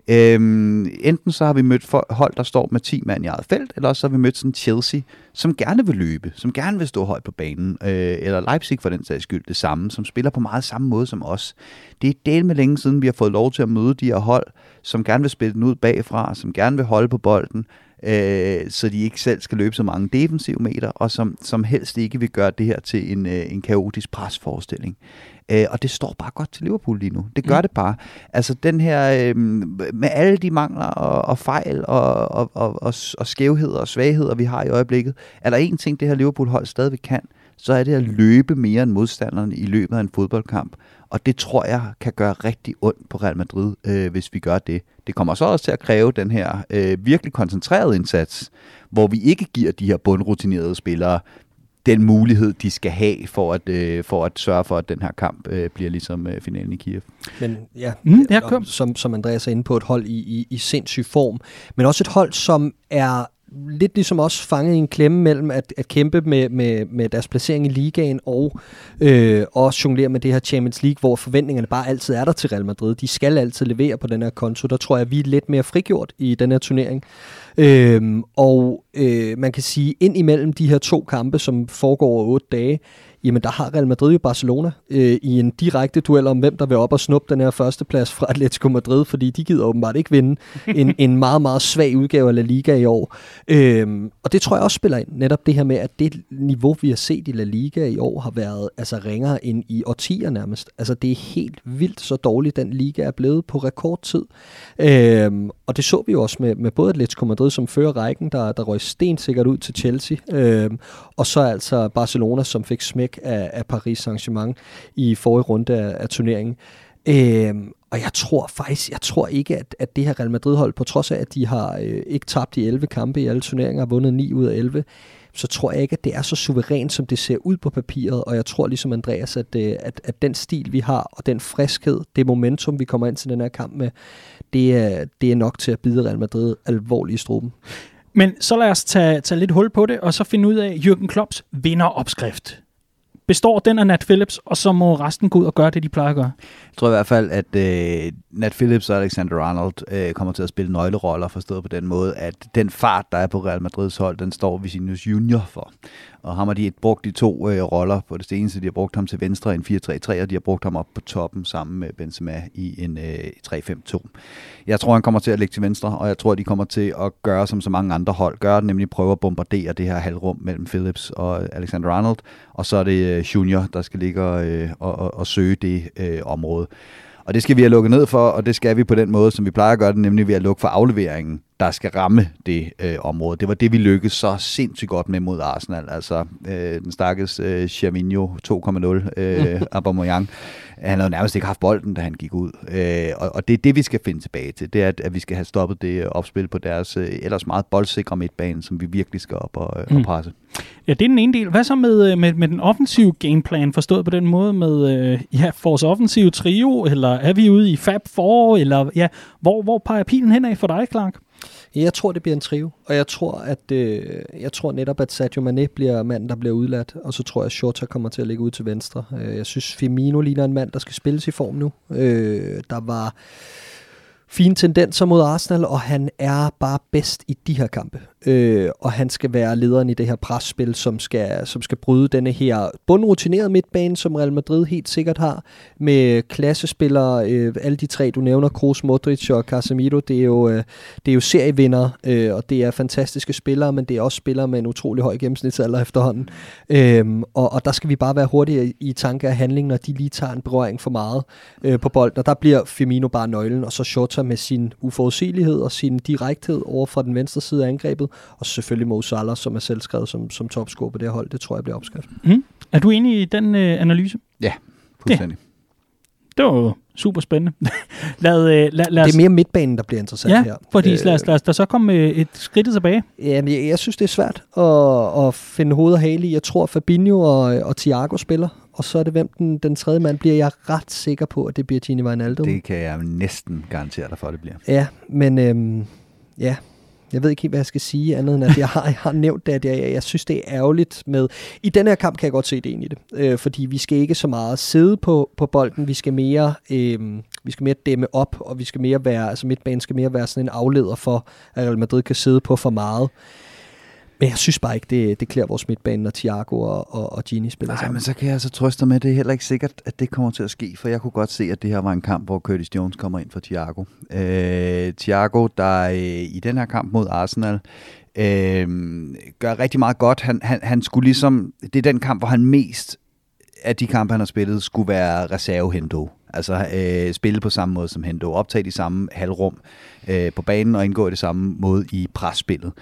Øhm, enten så har vi mødt hold, der står med 10 mand i eget felt, eller så har vi mødt sådan Chelsea, som gerne vil løbe, som gerne vil stå højt på banen, øh, eller Leipzig for den sags skyld det samme, som spiller på meget samme måde som os. Det er del med længe siden, vi har fået lov til at møde de her hold, som gerne vil spille den ud bagfra, som gerne vil holde på bolden, øh, så de ikke selv skal løbe så mange defensive meter, og som, som helst ikke vil gøre det her til en, øh, en kaotisk presforestilling. Øh, og det står bare godt til Liverpool lige nu. Det gør mm. det bare. Altså den her, øh, med alle de mangler og, og fejl og, og, og, og, og skævheder og svagheder, vi har i øjeblikket, er der en ting, det her Liverpool-hold stadigvæk kan, så er det at løbe mere end modstanderne i løbet af en fodboldkamp. Og det tror jeg kan gøre rigtig ondt på Real Madrid, øh, hvis vi gør det. Det kommer så også til at kræve den her øh, virkelig koncentrerede indsats, hvor vi ikke giver de her bundrutinerede spillere den mulighed, de skal have for at, øh, for at sørge for, at den her kamp øh, bliver ligesom øh, finalen i Kiev. Men ja, mm, som, som Andreas er inde på, et hold i, i, i sindssyg form, men også et hold, som er lidt ligesom også fanget i en klemme mellem at, at kæmpe med, med, med deres placering i ligaen og øh, også jonglere med det her Champions League, hvor forventningerne bare altid er der til Real Madrid. De skal altid levere på den her konto. Der tror jeg, vi er lidt mere frigjort i den her turnering. Øh, og øh, man kan sige, ind imellem de her to kampe, som foregår over otte dage, jamen der har Real Madrid jo Barcelona øh, i en direkte duel om, hvem der vil op og snuppe den her førsteplads fra Atletico Madrid, fordi de gider åbenbart ikke vinde en, en meget, meget svag udgave af La Liga i år. Øhm, og det tror jeg også spiller ind, netop det her med, at det niveau, vi har set i La Liga i år, har været altså ringere end i årtier nærmest. Altså det er helt vildt så dårligt, den liga er blevet på rekordtid. Øhm, og det så vi jo også med, med både Atletico Madrid, som fører rækken, der, der røg stensikkert ud til Chelsea, øhm, og så altså Barcelona, som fik smæk af, af Paris Saint-Germain i forrige runde af, af turneringen. Øhm, og jeg tror faktisk, jeg tror ikke, at, at det her Real Madrid-hold, på trods af, at de har øh, ikke tabt i 11 kampe i alle turneringer, har vundet 9 ud af 11, så tror jeg ikke, at det er så suverænt, som det ser ud på papiret. Og jeg tror ligesom Andreas, at, øh, at, at den stil, vi har, og den friskhed, det momentum, vi kommer ind til den her kamp med, det er, det er nok til at bide Real Madrid alvorligt i struben. Men så lad os tage, tage lidt hul på det, og så finde ud af Jürgen Klopps vinderopskrift består den af Nat Phillips, og så må resten gå ud og gøre det, de plejer at gøre? Jeg tror i hvert fald, at øh, Nat Phillips og Alexander Arnold øh, kommer til at spille nøgleroller, forstået på den måde, at den fart, der er på Real Madrids hold, den står Vicinius Junior for. Og ham har de brugt de to øh, roller på det seneste. De har brugt ham til venstre i en 4-3-3, og de har brugt ham op på toppen sammen med Benzema i en øh, 3-5-2. Jeg tror, han kommer til at ligge til venstre, og jeg tror, de kommer til at gøre som så mange andre hold gør, nemlig prøve at bombardere det her halvrum mellem Phillips og Alexander Arnold, og så er det øh, Junior, der skal ligge og, øh, og, og, og søge det øh, område. Og det skal vi have lukket ned for, og det skal vi på den måde, som vi plejer at gøre det, nemlig ved at lukke for afleveringen, der skal ramme det øh, område. Det var det, vi lykkedes så sindssygt godt med mod Arsenal. Altså øh, den stakkels øh, Chavinho 2.0, øh, Aubameyang, han havde nærmest ikke haft bolden, da han gik ud. Øh, og, og det er det, vi skal finde tilbage til. Det er, at, at vi skal have stoppet det opspil på deres øh, ellers meget boldsikre midtbane, som vi virkelig skal op og, øh, mm. og presse. Ja, det er den ene del. Hvad så med, øh, med, med den offensive gameplan, forstået på den måde med øh, ja, vores offensive trio, eller er vi ude i Fab 4, eller ja, hvor, hvor peger pilen hen af for dig, Clark? Jeg tror, det bliver en trio, og jeg tror, at øh, jeg tror netop, at Sadio Mane bliver manden, der bliver udladt, og så tror jeg, at Shota kommer til at ligge ud til venstre. Øh, jeg synes, Firmino ligner en mand, der skal spilles i form nu. Øh, der var fine tendenser mod Arsenal, og han er bare bedst i de her kampe øh, og han skal være lederen i det her presspil, som skal, som skal bryde denne her bundrutinerede midtbane, som Real Madrid helt sikkert har, med klassespillere, øh, alle de tre, du nævner, Kroos, Modric og Casemiro, det er jo, øh, det er jo serievinder, øh, og det er fantastiske spillere, men det er også spillere med en utrolig høj gennemsnitsalder efterhånden. Øh, og, og der skal vi bare være hurtige i tanke af handling, når de lige tager en berøring for meget øh, på bolden, og der bliver Firmino bare nøglen, og så Shota med sin uforudsigelighed og sin direkthed over fra den venstre side af angrebet, og selvfølgelig Mo Salah, som er selvskrevet som, som topscorer på det her hold. Det tror jeg bliver opskrift. Mm. Er du enig i den øh, analyse? Ja, fuldstændig. Ja. Det var super spændende. lad, øh, lad, lad os... Det er mere midtbanen, der bliver interessant ja, her. fordi øh, lad, os, lad os da så komme øh, et skridt tilbage. Jamen, jeg, jeg synes, det er svært at, at finde hoved og hale i. Jeg tror, Fabinho og, og Thiago spiller, og så er det, hvem den, den tredje mand bliver. Jeg er ret sikker på, at det bliver Gini Wijnaldum. Det kan jeg næsten garantere dig for, at det bliver. Ja, men øhm, ja, jeg ved ikke helt, hvad jeg skal sige, andet end at jeg har, jeg har nævnt det, at jeg, jeg synes, det er ærgerligt med... I den her kamp kan jeg godt se det ind i det, øh, fordi vi skal ikke så meget sidde på, på bolden, vi skal mere... Øh, vi skal mere dæmme op, og vi skal mere være, altså midtbanen skal mere være sådan en afleder for, at Real Madrid kan sidde på for meget. Men jeg synes bare ikke, det, det klæder vores midtbane, når Thiago og, og, og Gini spiller Nej, sammen. men så kan jeg altså trøste med, at det er heller ikke sikkert, at det kommer til at ske, for jeg kunne godt se, at det her var en kamp, hvor Curtis Jones kommer ind for Thiago. Øh, Thiago, der øh, i den her kamp mod Arsenal, øh, gør rigtig meget godt. Han, han, han skulle ligesom, det er den kamp, hvor han mest af de kampe, han har spillet, skulle være reserve Hendo. Altså øh, spille på samme måde som Hendo, optage de samme halvrum øh, på banen og indgå i det samme måde i presspillet.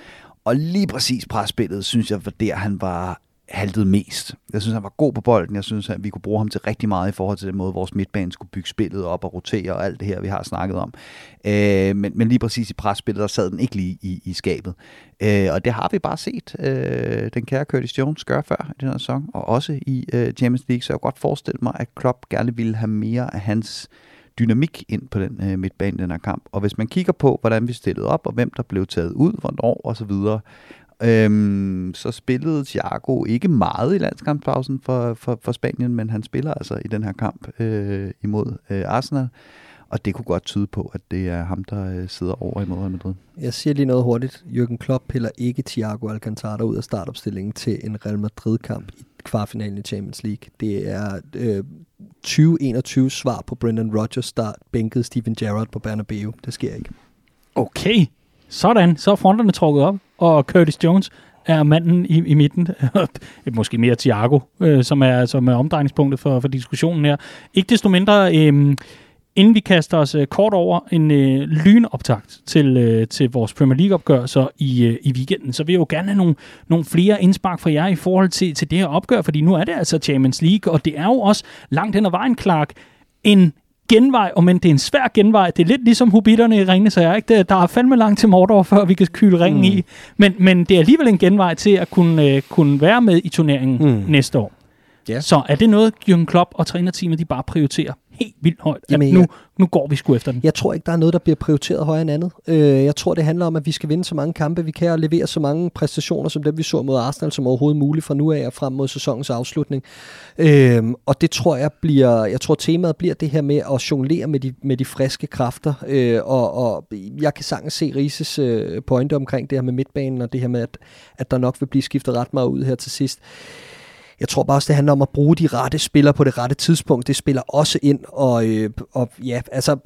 Og lige præcis presspillet, synes jeg, var der, han var haltet mest. Jeg synes, han var god på bolden. Jeg synes, at vi kunne bruge ham til rigtig meget i forhold til den måde, vores midtbane skulle bygge spillet op og rotere og alt det her, vi har snakket om. Øh, men, men lige præcis i presspillet, der sad den ikke lige i, i skabet. Øh, og det har vi bare set øh, den kære Curtis Jones gøre før i den her sæson, og også i øh, Champions League. Så jeg kan godt forestille mig, at Klopp gerne ville have mere af hans dynamik ind på den øh, midtbane, den her kamp. Og hvis man kigger på, hvordan vi stillede op, og hvem der blev taget ud, hvornår og så videre, øhm, så spillede Thiago ikke meget i landskampspausen for, for, for Spanien, men han spiller altså i den her kamp øh, imod øh, Arsenal. Og det kunne godt tyde på, at det er ham, der øh, sidder over imod Real Madrid. Jeg siger lige noget hurtigt. Jürgen Klopp piller ikke Thiago Alcantara ud af startopstillingen til en Real Madrid-kamp i kvartfinalen i Champions League. Det er øh, 2021 svar på Brendan Rodgers, der bænkede Steven Gerrard på Bernabeu. Det sker ikke. Okay, sådan. Så er fronterne trukket op, og Curtis Jones er manden i, i midten. Måske mere Thiago, øh, som, er, som er omdrejningspunktet for, for diskussionen her. Ikke desto mindre... Øh, Inden vi kaster os uh, kort over en uh, lynoptakt til, uh, til vores Premier League-opgør i, uh, i weekenden, så vil jeg jo gerne have nogle, nogle flere indspark fra jer i forhold til, til det her opgør, fordi nu er det altså Champions League, og det er jo også langt hen ad vejen, Clark, en genvej, og men det er en svær genvej. Det er lidt ligesom hobitterne i Ringene, så jeg ikke? Der er fandme langt til Mordor, før vi kan kyle ringen mm. i. Men, men det er alligevel en genvej til at kunne, øh, kunne være med i turneringen mm. næste år. Ja. Så er det noget, Jürgen Klopp og trænerteamet, de bare prioriterer helt vildt højt? Jamen, at nu, jeg- nu går vi sgu efter den. Jeg tror ikke, der er noget, der bliver prioriteret højere end andet. Øh, jeg tror, det handler om, at vi skal vinde så mange kampe, vi kan, og levere så mange præstationer, som dem vi så mod Arsenal, som overhovedet muligt fra nu af og frem mod sæsonens afslutning. Øh, og det tror jeg bliver, jeg tror temaet bliver det her med at jonglere med de, med de friske kræfter, øh, og, og jeg kan sagtens se Rises øh, pointe omkring det her med midtbanen, og det her med, at, at der nok vil blive skiftet ret meget ud her til sidst. Jeg tror bare også, det handler om at bruge de rette spillere på det rette tidspunkt. Det spiller også ind, og, øh, og ja, altså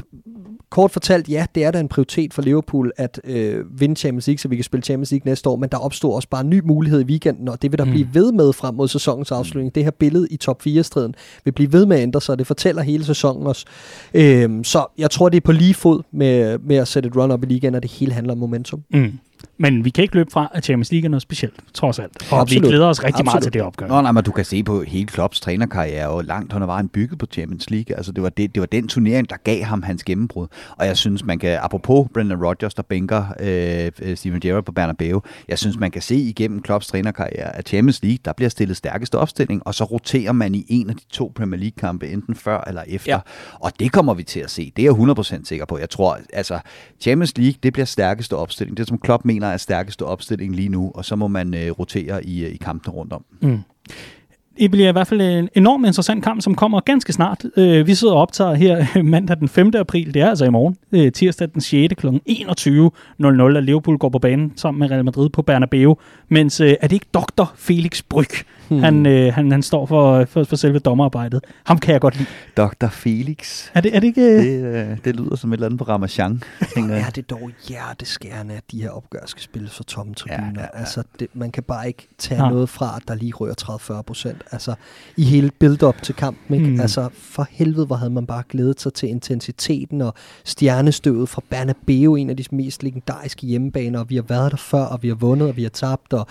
kort fortalt, ja, det er da en prioritet for Liverpool at øh, vinde Champions League, så vi kan spille Champions League næste år, men der opstår også bare en ny mulighed i weekenden, og det vil der mm. blive ved med frem mod sæsonens afslutning. Det her billede i top 4-striden vil blive ved med at ændre sig, og det fortæller hele sæsonen også. Øhm, så jeg tror, det er på lige fod med, med at sætte et run op i ligaen, og det hele handler om momentum. Mm. Men vi kan ikke løbe fra, at Champions League er noget specielt, trods alt. Og Absolut. vi glæder os rigtig meget Absolut. til det opgør. Nå, nej, men du kan se på hele Klopps trænerkarriere, og langt hen ad vejen bygget på Champions League. Altså, det var, det, det var den turnering, der gav ham hans gennembrud. Og jeg synes, man kan, apropos Brendan Rodgers, der bænker øh, øh, Steven Gerrard på Bernabeu, jeg synes, man kan se igennem Klopps trænerkarriere, at Champions League, der bliver stillet stærkeste opstilling, og så roterer man i en af de to Premier League-kampe, enten før eller efter. Ja. Og det kommer vi til at se. Det er jeg 100% sikker på. Jeg tror, altså, Champions League, det bliver stærkeste opstilling. Det, som Klopp mener er stærkeste opstilling lige nu, og så må man øh, rotere i, øh, i kampene rundt om. Mm. Det bliver i hvert fald en enormt interessant kamp, som kommer ganske snart. Øh, vi sidder og optager her øh, mandag den 5. april, det er altså i morgen, øh, tirsdag den 6. kl. 21.00, at Liverpool går på banen sammen med Real Madrid på Bernabeu. Mens øh, er det ikke Dr. Felix Bryg, hmm. han, øh, han, han står for, for, for selve dommerarbejdet. Ham kan jeg godt lide. Dr. Felix. Er det, er det ikke... Øh? Det, øh, det lyder som et eller andet på Ramachan, tænker jeg. er det dog hjerteskærende, at de her opgør skal spilles for tomme tribuner. Ja, Ja, ja, ja, ja. ja. Altså, det, man kan bare ikke tage ja. noget fra, at der lige rører 30-40 procent. Altså, i hele build-up til kampen. Ikke? Hmm. Mm. Altså, for helvede, hvor havde man bare glædet sig til intensiteten og stjernestøvet fra Bernabeu, en af de mest legendariske hjemmebaner, og vi har været der før, og vi har vundet, og vi har tabt, og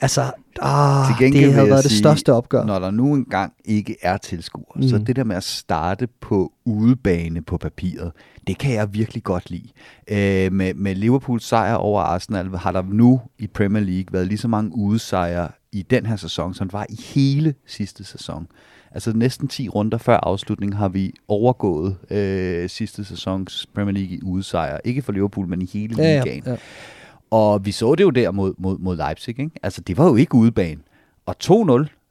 altså, ah, Til det havde været det sige, største opgør. Når der nu engang ikke er tilskuere, mm. så det der med at starte på udebane på papiret, det kan jeg virkelig godt lide. Øh, med, med Liverpools sejr over Arsenal har der nu i Premier League været lige så mange udesejre i den her sæson, som der var i hele sidste sæson. Altså næsten 10 runder før afslutningen har vi overgået øh, sidste sæsons Premier League i udesejre. Ikke for Liverpool, men i hele ja, ligaen. ja, ja. Og vi så det jo der mod, mod, mod Leipzig. Ikke? Altså, det var jo ikke udebane. Og 2-0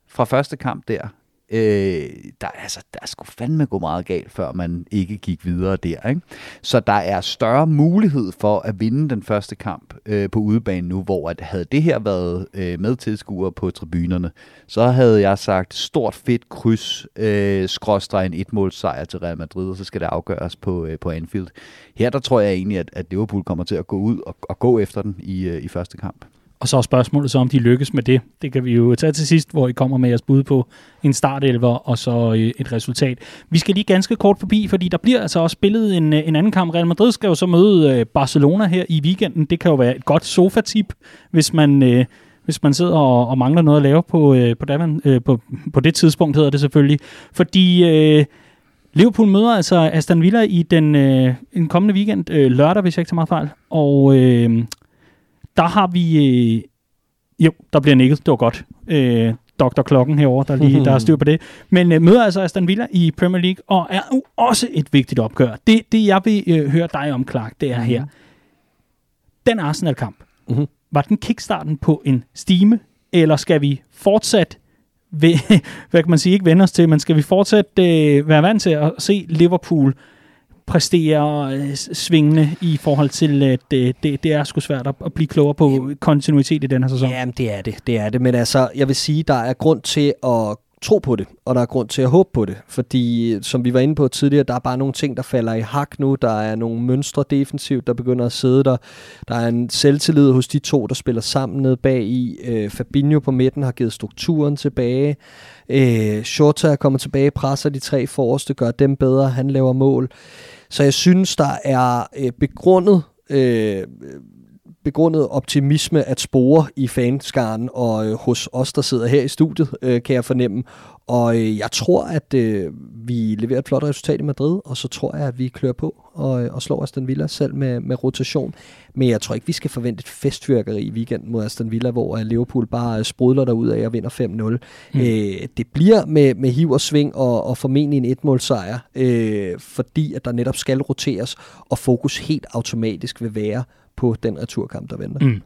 fra første kamp der. Øh, der, altså, der skulle fandme gå meget galt, før man ikke gik videre der. Ikke? Så der er større mulighed for at vinde den første kamp øh, på udebane nu, hvor at havde det her været øh, med tilskuere på tribunerne, så havde jeg sagt stort fedt kryds, øh, skråstreg en etmålsejr til Real Madrid, og så skal det afgøres på, øh, på Anfield. Her der tror jeg egentlig, at, at Liverpool kommer til at gå ud og, og gå efter den i, øh, i første kamp. Og så er spørgsmålet så, om de lykkes med det. Det kan vi jo tage til sidst, hvor I kommer med jeres bud på en startelver og så øh, et resultat. Vi skal lige ganske kort forbi, fordi der bliver altså også spillet en, øh, en anden kamp. Real Madrid skal jo så møde øh, Barcelona her i weekenden. Det kan jo være et godt sofa-tip, hvis man... Hvis man sidder og, og mangler noget at lave på, øh, på, Davan, øh, på, på det tidspunkt, hedder det selvfølgelig. Fordi øh, Liverpool møder altså Aston Villa i den, øh, en kommende weekend, øh, lørdag, hvis jeg ikke tager meget fejl. Og øh, der har vi... Øh, jo, der bliver nikket. Det var godt. Øh, Dr. Klokken herover der, lige, der er styr på det. Men øh, møder altså Aston Villa i Premier League, og er jo også et vigtigt opgør. Det, det jeg vil øh, høre dig om, Clark, det er her. Den Arsenal-kamp, Mhm. var den kickstarten på en stime, eller skal vi fortsat ved, hvad kan man sige, ikke vende os til, men skal vi fortsat øh, være vant til at se Liverpool præstere øh, svingende i forhold til, at øh, det, det er sgu svært at, blive klogere på kontinuitet i den her sæson? Jamen, det er det. Det er det. Men altså, jeg vil sige, der er grund til at tro på det, og der er grund til at håbe på det. Fordi, som vi var inde på tidligere, der er bare nogle ting, der falder i hak nu. Der er nogle mønstre defensivt, der begynder at sidde der. Der er en selvtillid hos de to, der spiller sammen nede bag i. Øh, Fabinho på midten har givet strukturen tilbage. Øh, Shorta er kommet tilbage, presser de tre forreste, gør dem bedre, han laver mål. Så jeg synes, der er øh, begrundet øh, begrundet optimisme at spore i fanskaren og øh, hos os, der sidder her i studiet, øh, kan jeg fornemme. Og øh, jeg tror, at øh, vi leverer et flot resultat i Madrid, og så tror jeg, at vi klør på og, og slår Aston Villa selv med, med rotation. Men jeg tror ikke, vi skal forvente et festfyrkeri i weekenden mod Aston Villa, hvor Liverpool bare sprudler derud af og vinder 5-0. Mm. Øh, det bliver med, med hiv og sving og, og formentlig en etmålsejr, øh, fordi at der netop skal roteres, og fokus helt automatisk vil være på den returkamp, der venter. Mm.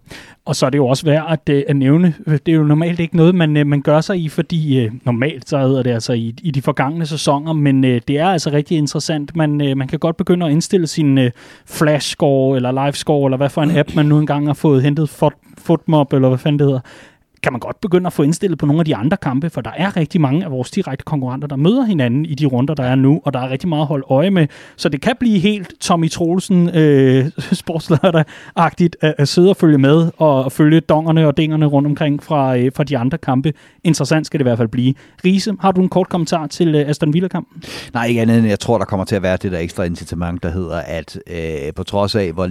Og så er det jo også værd at, øh, at nævne, det er jo normalt ikke noget, man, øh, man gør sig i, fordi øh, normalt så hedder det altså i, i de forgangne sæsoner, men det er altså rigtig interessant. Man, man kan godt begynde at indstille sin flash score, eller live score, eller hvad for en app, man nu engang har fået hentet, Footmob, eller hvad fanden det hedder, kan man godt begynde at få indstillet på nogle af de andre kampe, for der er rigtig mange af vores direkte konkurrenter, der møder hinanden i de runder, der er nu, og der er rigtig meget at holde øje med. Så det kan blive helt Tommy Troelsen øh, sportslørdag-agtigt at, at sidde og følge med, og følge dongerne og dingerne rundt omkring fra, øh, fra de andre kampe. Interessant skal det i hvert fald blive. Riese, har du en kort kommentar til øh, Aston Villa-kampen? Nej, ikke andet end jeg tror, der kommer til at være det der ekstra incitament, der hedder, at øh, på trods af, hvor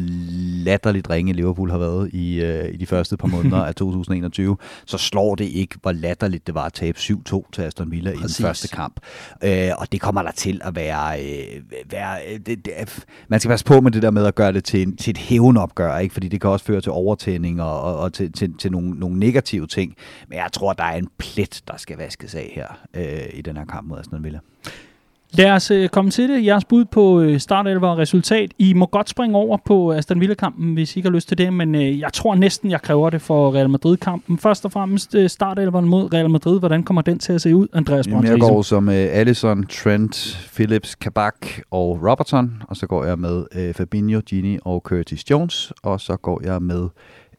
latterligt ringe Liverpool har været i, øh, i de første par måneder af 2021, så slår det ikke, hvor latterligt det var at tabe 7-2 til Aston Villa Præcis. i den første kamp. Øh, og det kommer der til at være... Øh, være øh, det, det, man skal passe på med det der med at gøre det til, en, til et hævnopgør, ikke? fordi det kan også føre til overtænding og, og, og til, til, til nogle, nogle negative ting. Men jeg tror, der er en plet, der skal vaskes af her øh, i den her kamp mod Aston Villa. Lad os øh, komme til det. Jeres bud på øh, startelver og resultat. I må godt springe over på Aston Villa-kampen, hvis I ikke har lyst til det, men øh, jeg tror næsten, jeg kræver det for Real Madrid-kampen. Først og fremmest øh, startelveren mod Real Madrid. Hvordan kommer den til at se ud, Andreas Jamen, Jeg går som øh, Allison, Trent, Phillips, Kabak og Robertson, og så går jeg med øh, Fabinho, Gini og Curtis Jones, og så går jeg med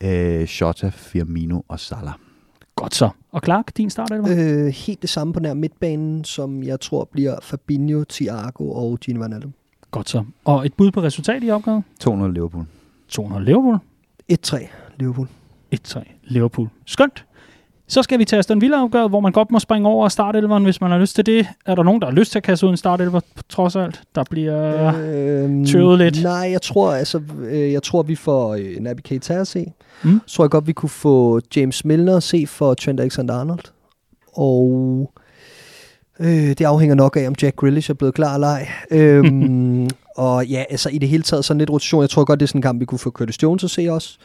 øh, Shota, Firmino og Salah. Godt så. Og Clark, din start, eller øh, Helt det samme på nær midtbanen, som jeg tror bliver Fabinho, Thiago og Gini Wijnaldum. Godt så. Og et bud på resultat i opgaven? 200 Liverpool. 200 Liverpool? 1-3 Liverpool. 1-3 Liverpool. Skønt. Så skal vi til Aston Villa-opgøret, hvor man godt må springe over startelveren, hvis man har lyst til det. Er der nogen, der har lyst til at kaste ud en startelver, trods alt? Der bliver øh, tøvet lidt. Nej, jeg tror, altså, øh, jeg tror vi får øh, Naby Keita at se. Mm. Så tror jeg godt, vi kunne få James Milner at se for Trent Alexander-Arnold. Og øh, det afhænger nok af, om Jack Grealish er blevet klar eller ej. øhm, og ja, altså i det hele taget sådan lidt rotation. Jeg tror godt, det er sådan en kamp, vi kunne få Curtis Jones at se også.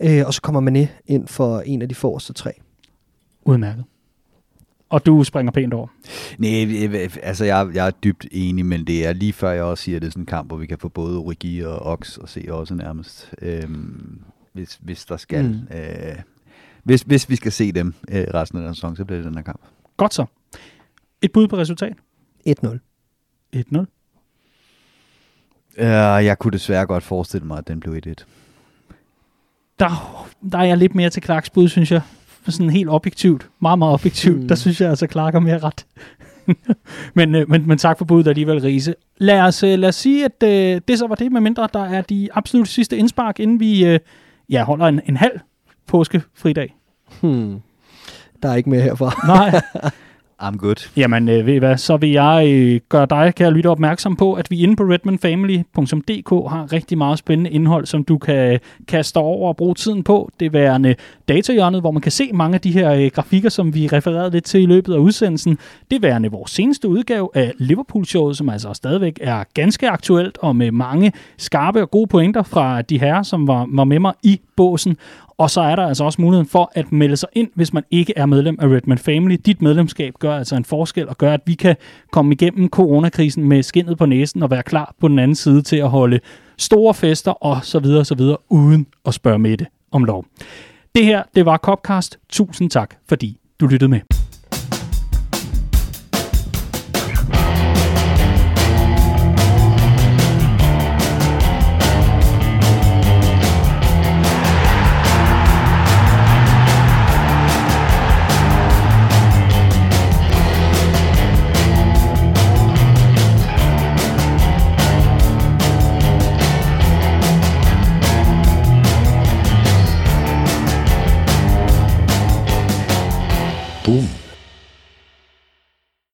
Øh, og så kommer man ind for en af de forreste tre. Udmærket. Og du springer pænt over? Nej, altså jeg, jeg er dybt enig, men det er lige før jeg også siger, at det er sådan en kamp, hvor vi kan få både Origi og Ox og se også nærmest, øhm, hvis, hvis der skal. Mm. Øh, hvis, hvis vi skal se dem øh, resten af den sæson, så bliver det den her kamp. Godt så. Et bud på resultat? 1-0. 1-0. Uh, jeg kunne desværre godt forestille mig, at den blev 1-1. Der, der er jeg lidt mere til Clarks bud, synes jeg sådan helt objektivt, meget, meget objektivt, mm. der synes jeg altså, Clark har mere ret. men, øh, men, men tak for budet alligevel, Riese. Lad os, øh, lad os sige, at øh, det så var det, med mindre der er de absolut sidste indspark, inden vi øh, ja, holder en, en halv påskefridag. Hmm. Der er ikke mere herfra. Nej. I'm good. Jamen, øh, ved I hvad, så vil jeg øh, gøre dig, kan jeg lytte opmærksom på, at vi inde på redmanfamily.dk har rigtig meget spændende indhold, som du kan øh, kaste over og bruge tiden på. Det er værende datahjørnet, hvor man kan se mange af de her øh, grafikker, som vi refererede lidt til i løbet af udsendelsen. Det er værende vores seneste udgave af Liverpool-showet, som altså stadigvæk er ganske aktuelt og med mange skarpe og gode pointer fra de herrer, som var, var med mig i båsen. Og så er der altså også muligheden for at melde sig ind, hvis man ikke er medlem af Redman Family. Dit medlemskab gør altså en forskel og gør, at vi kan komme igennem coronakrisen med skinnet på næsen og være klar på den anden side til at holde store fester og så videre og så videre, uden at spørge med det om lov. Det her, det var Copcast. Tusind tak, fordi du lyttede med.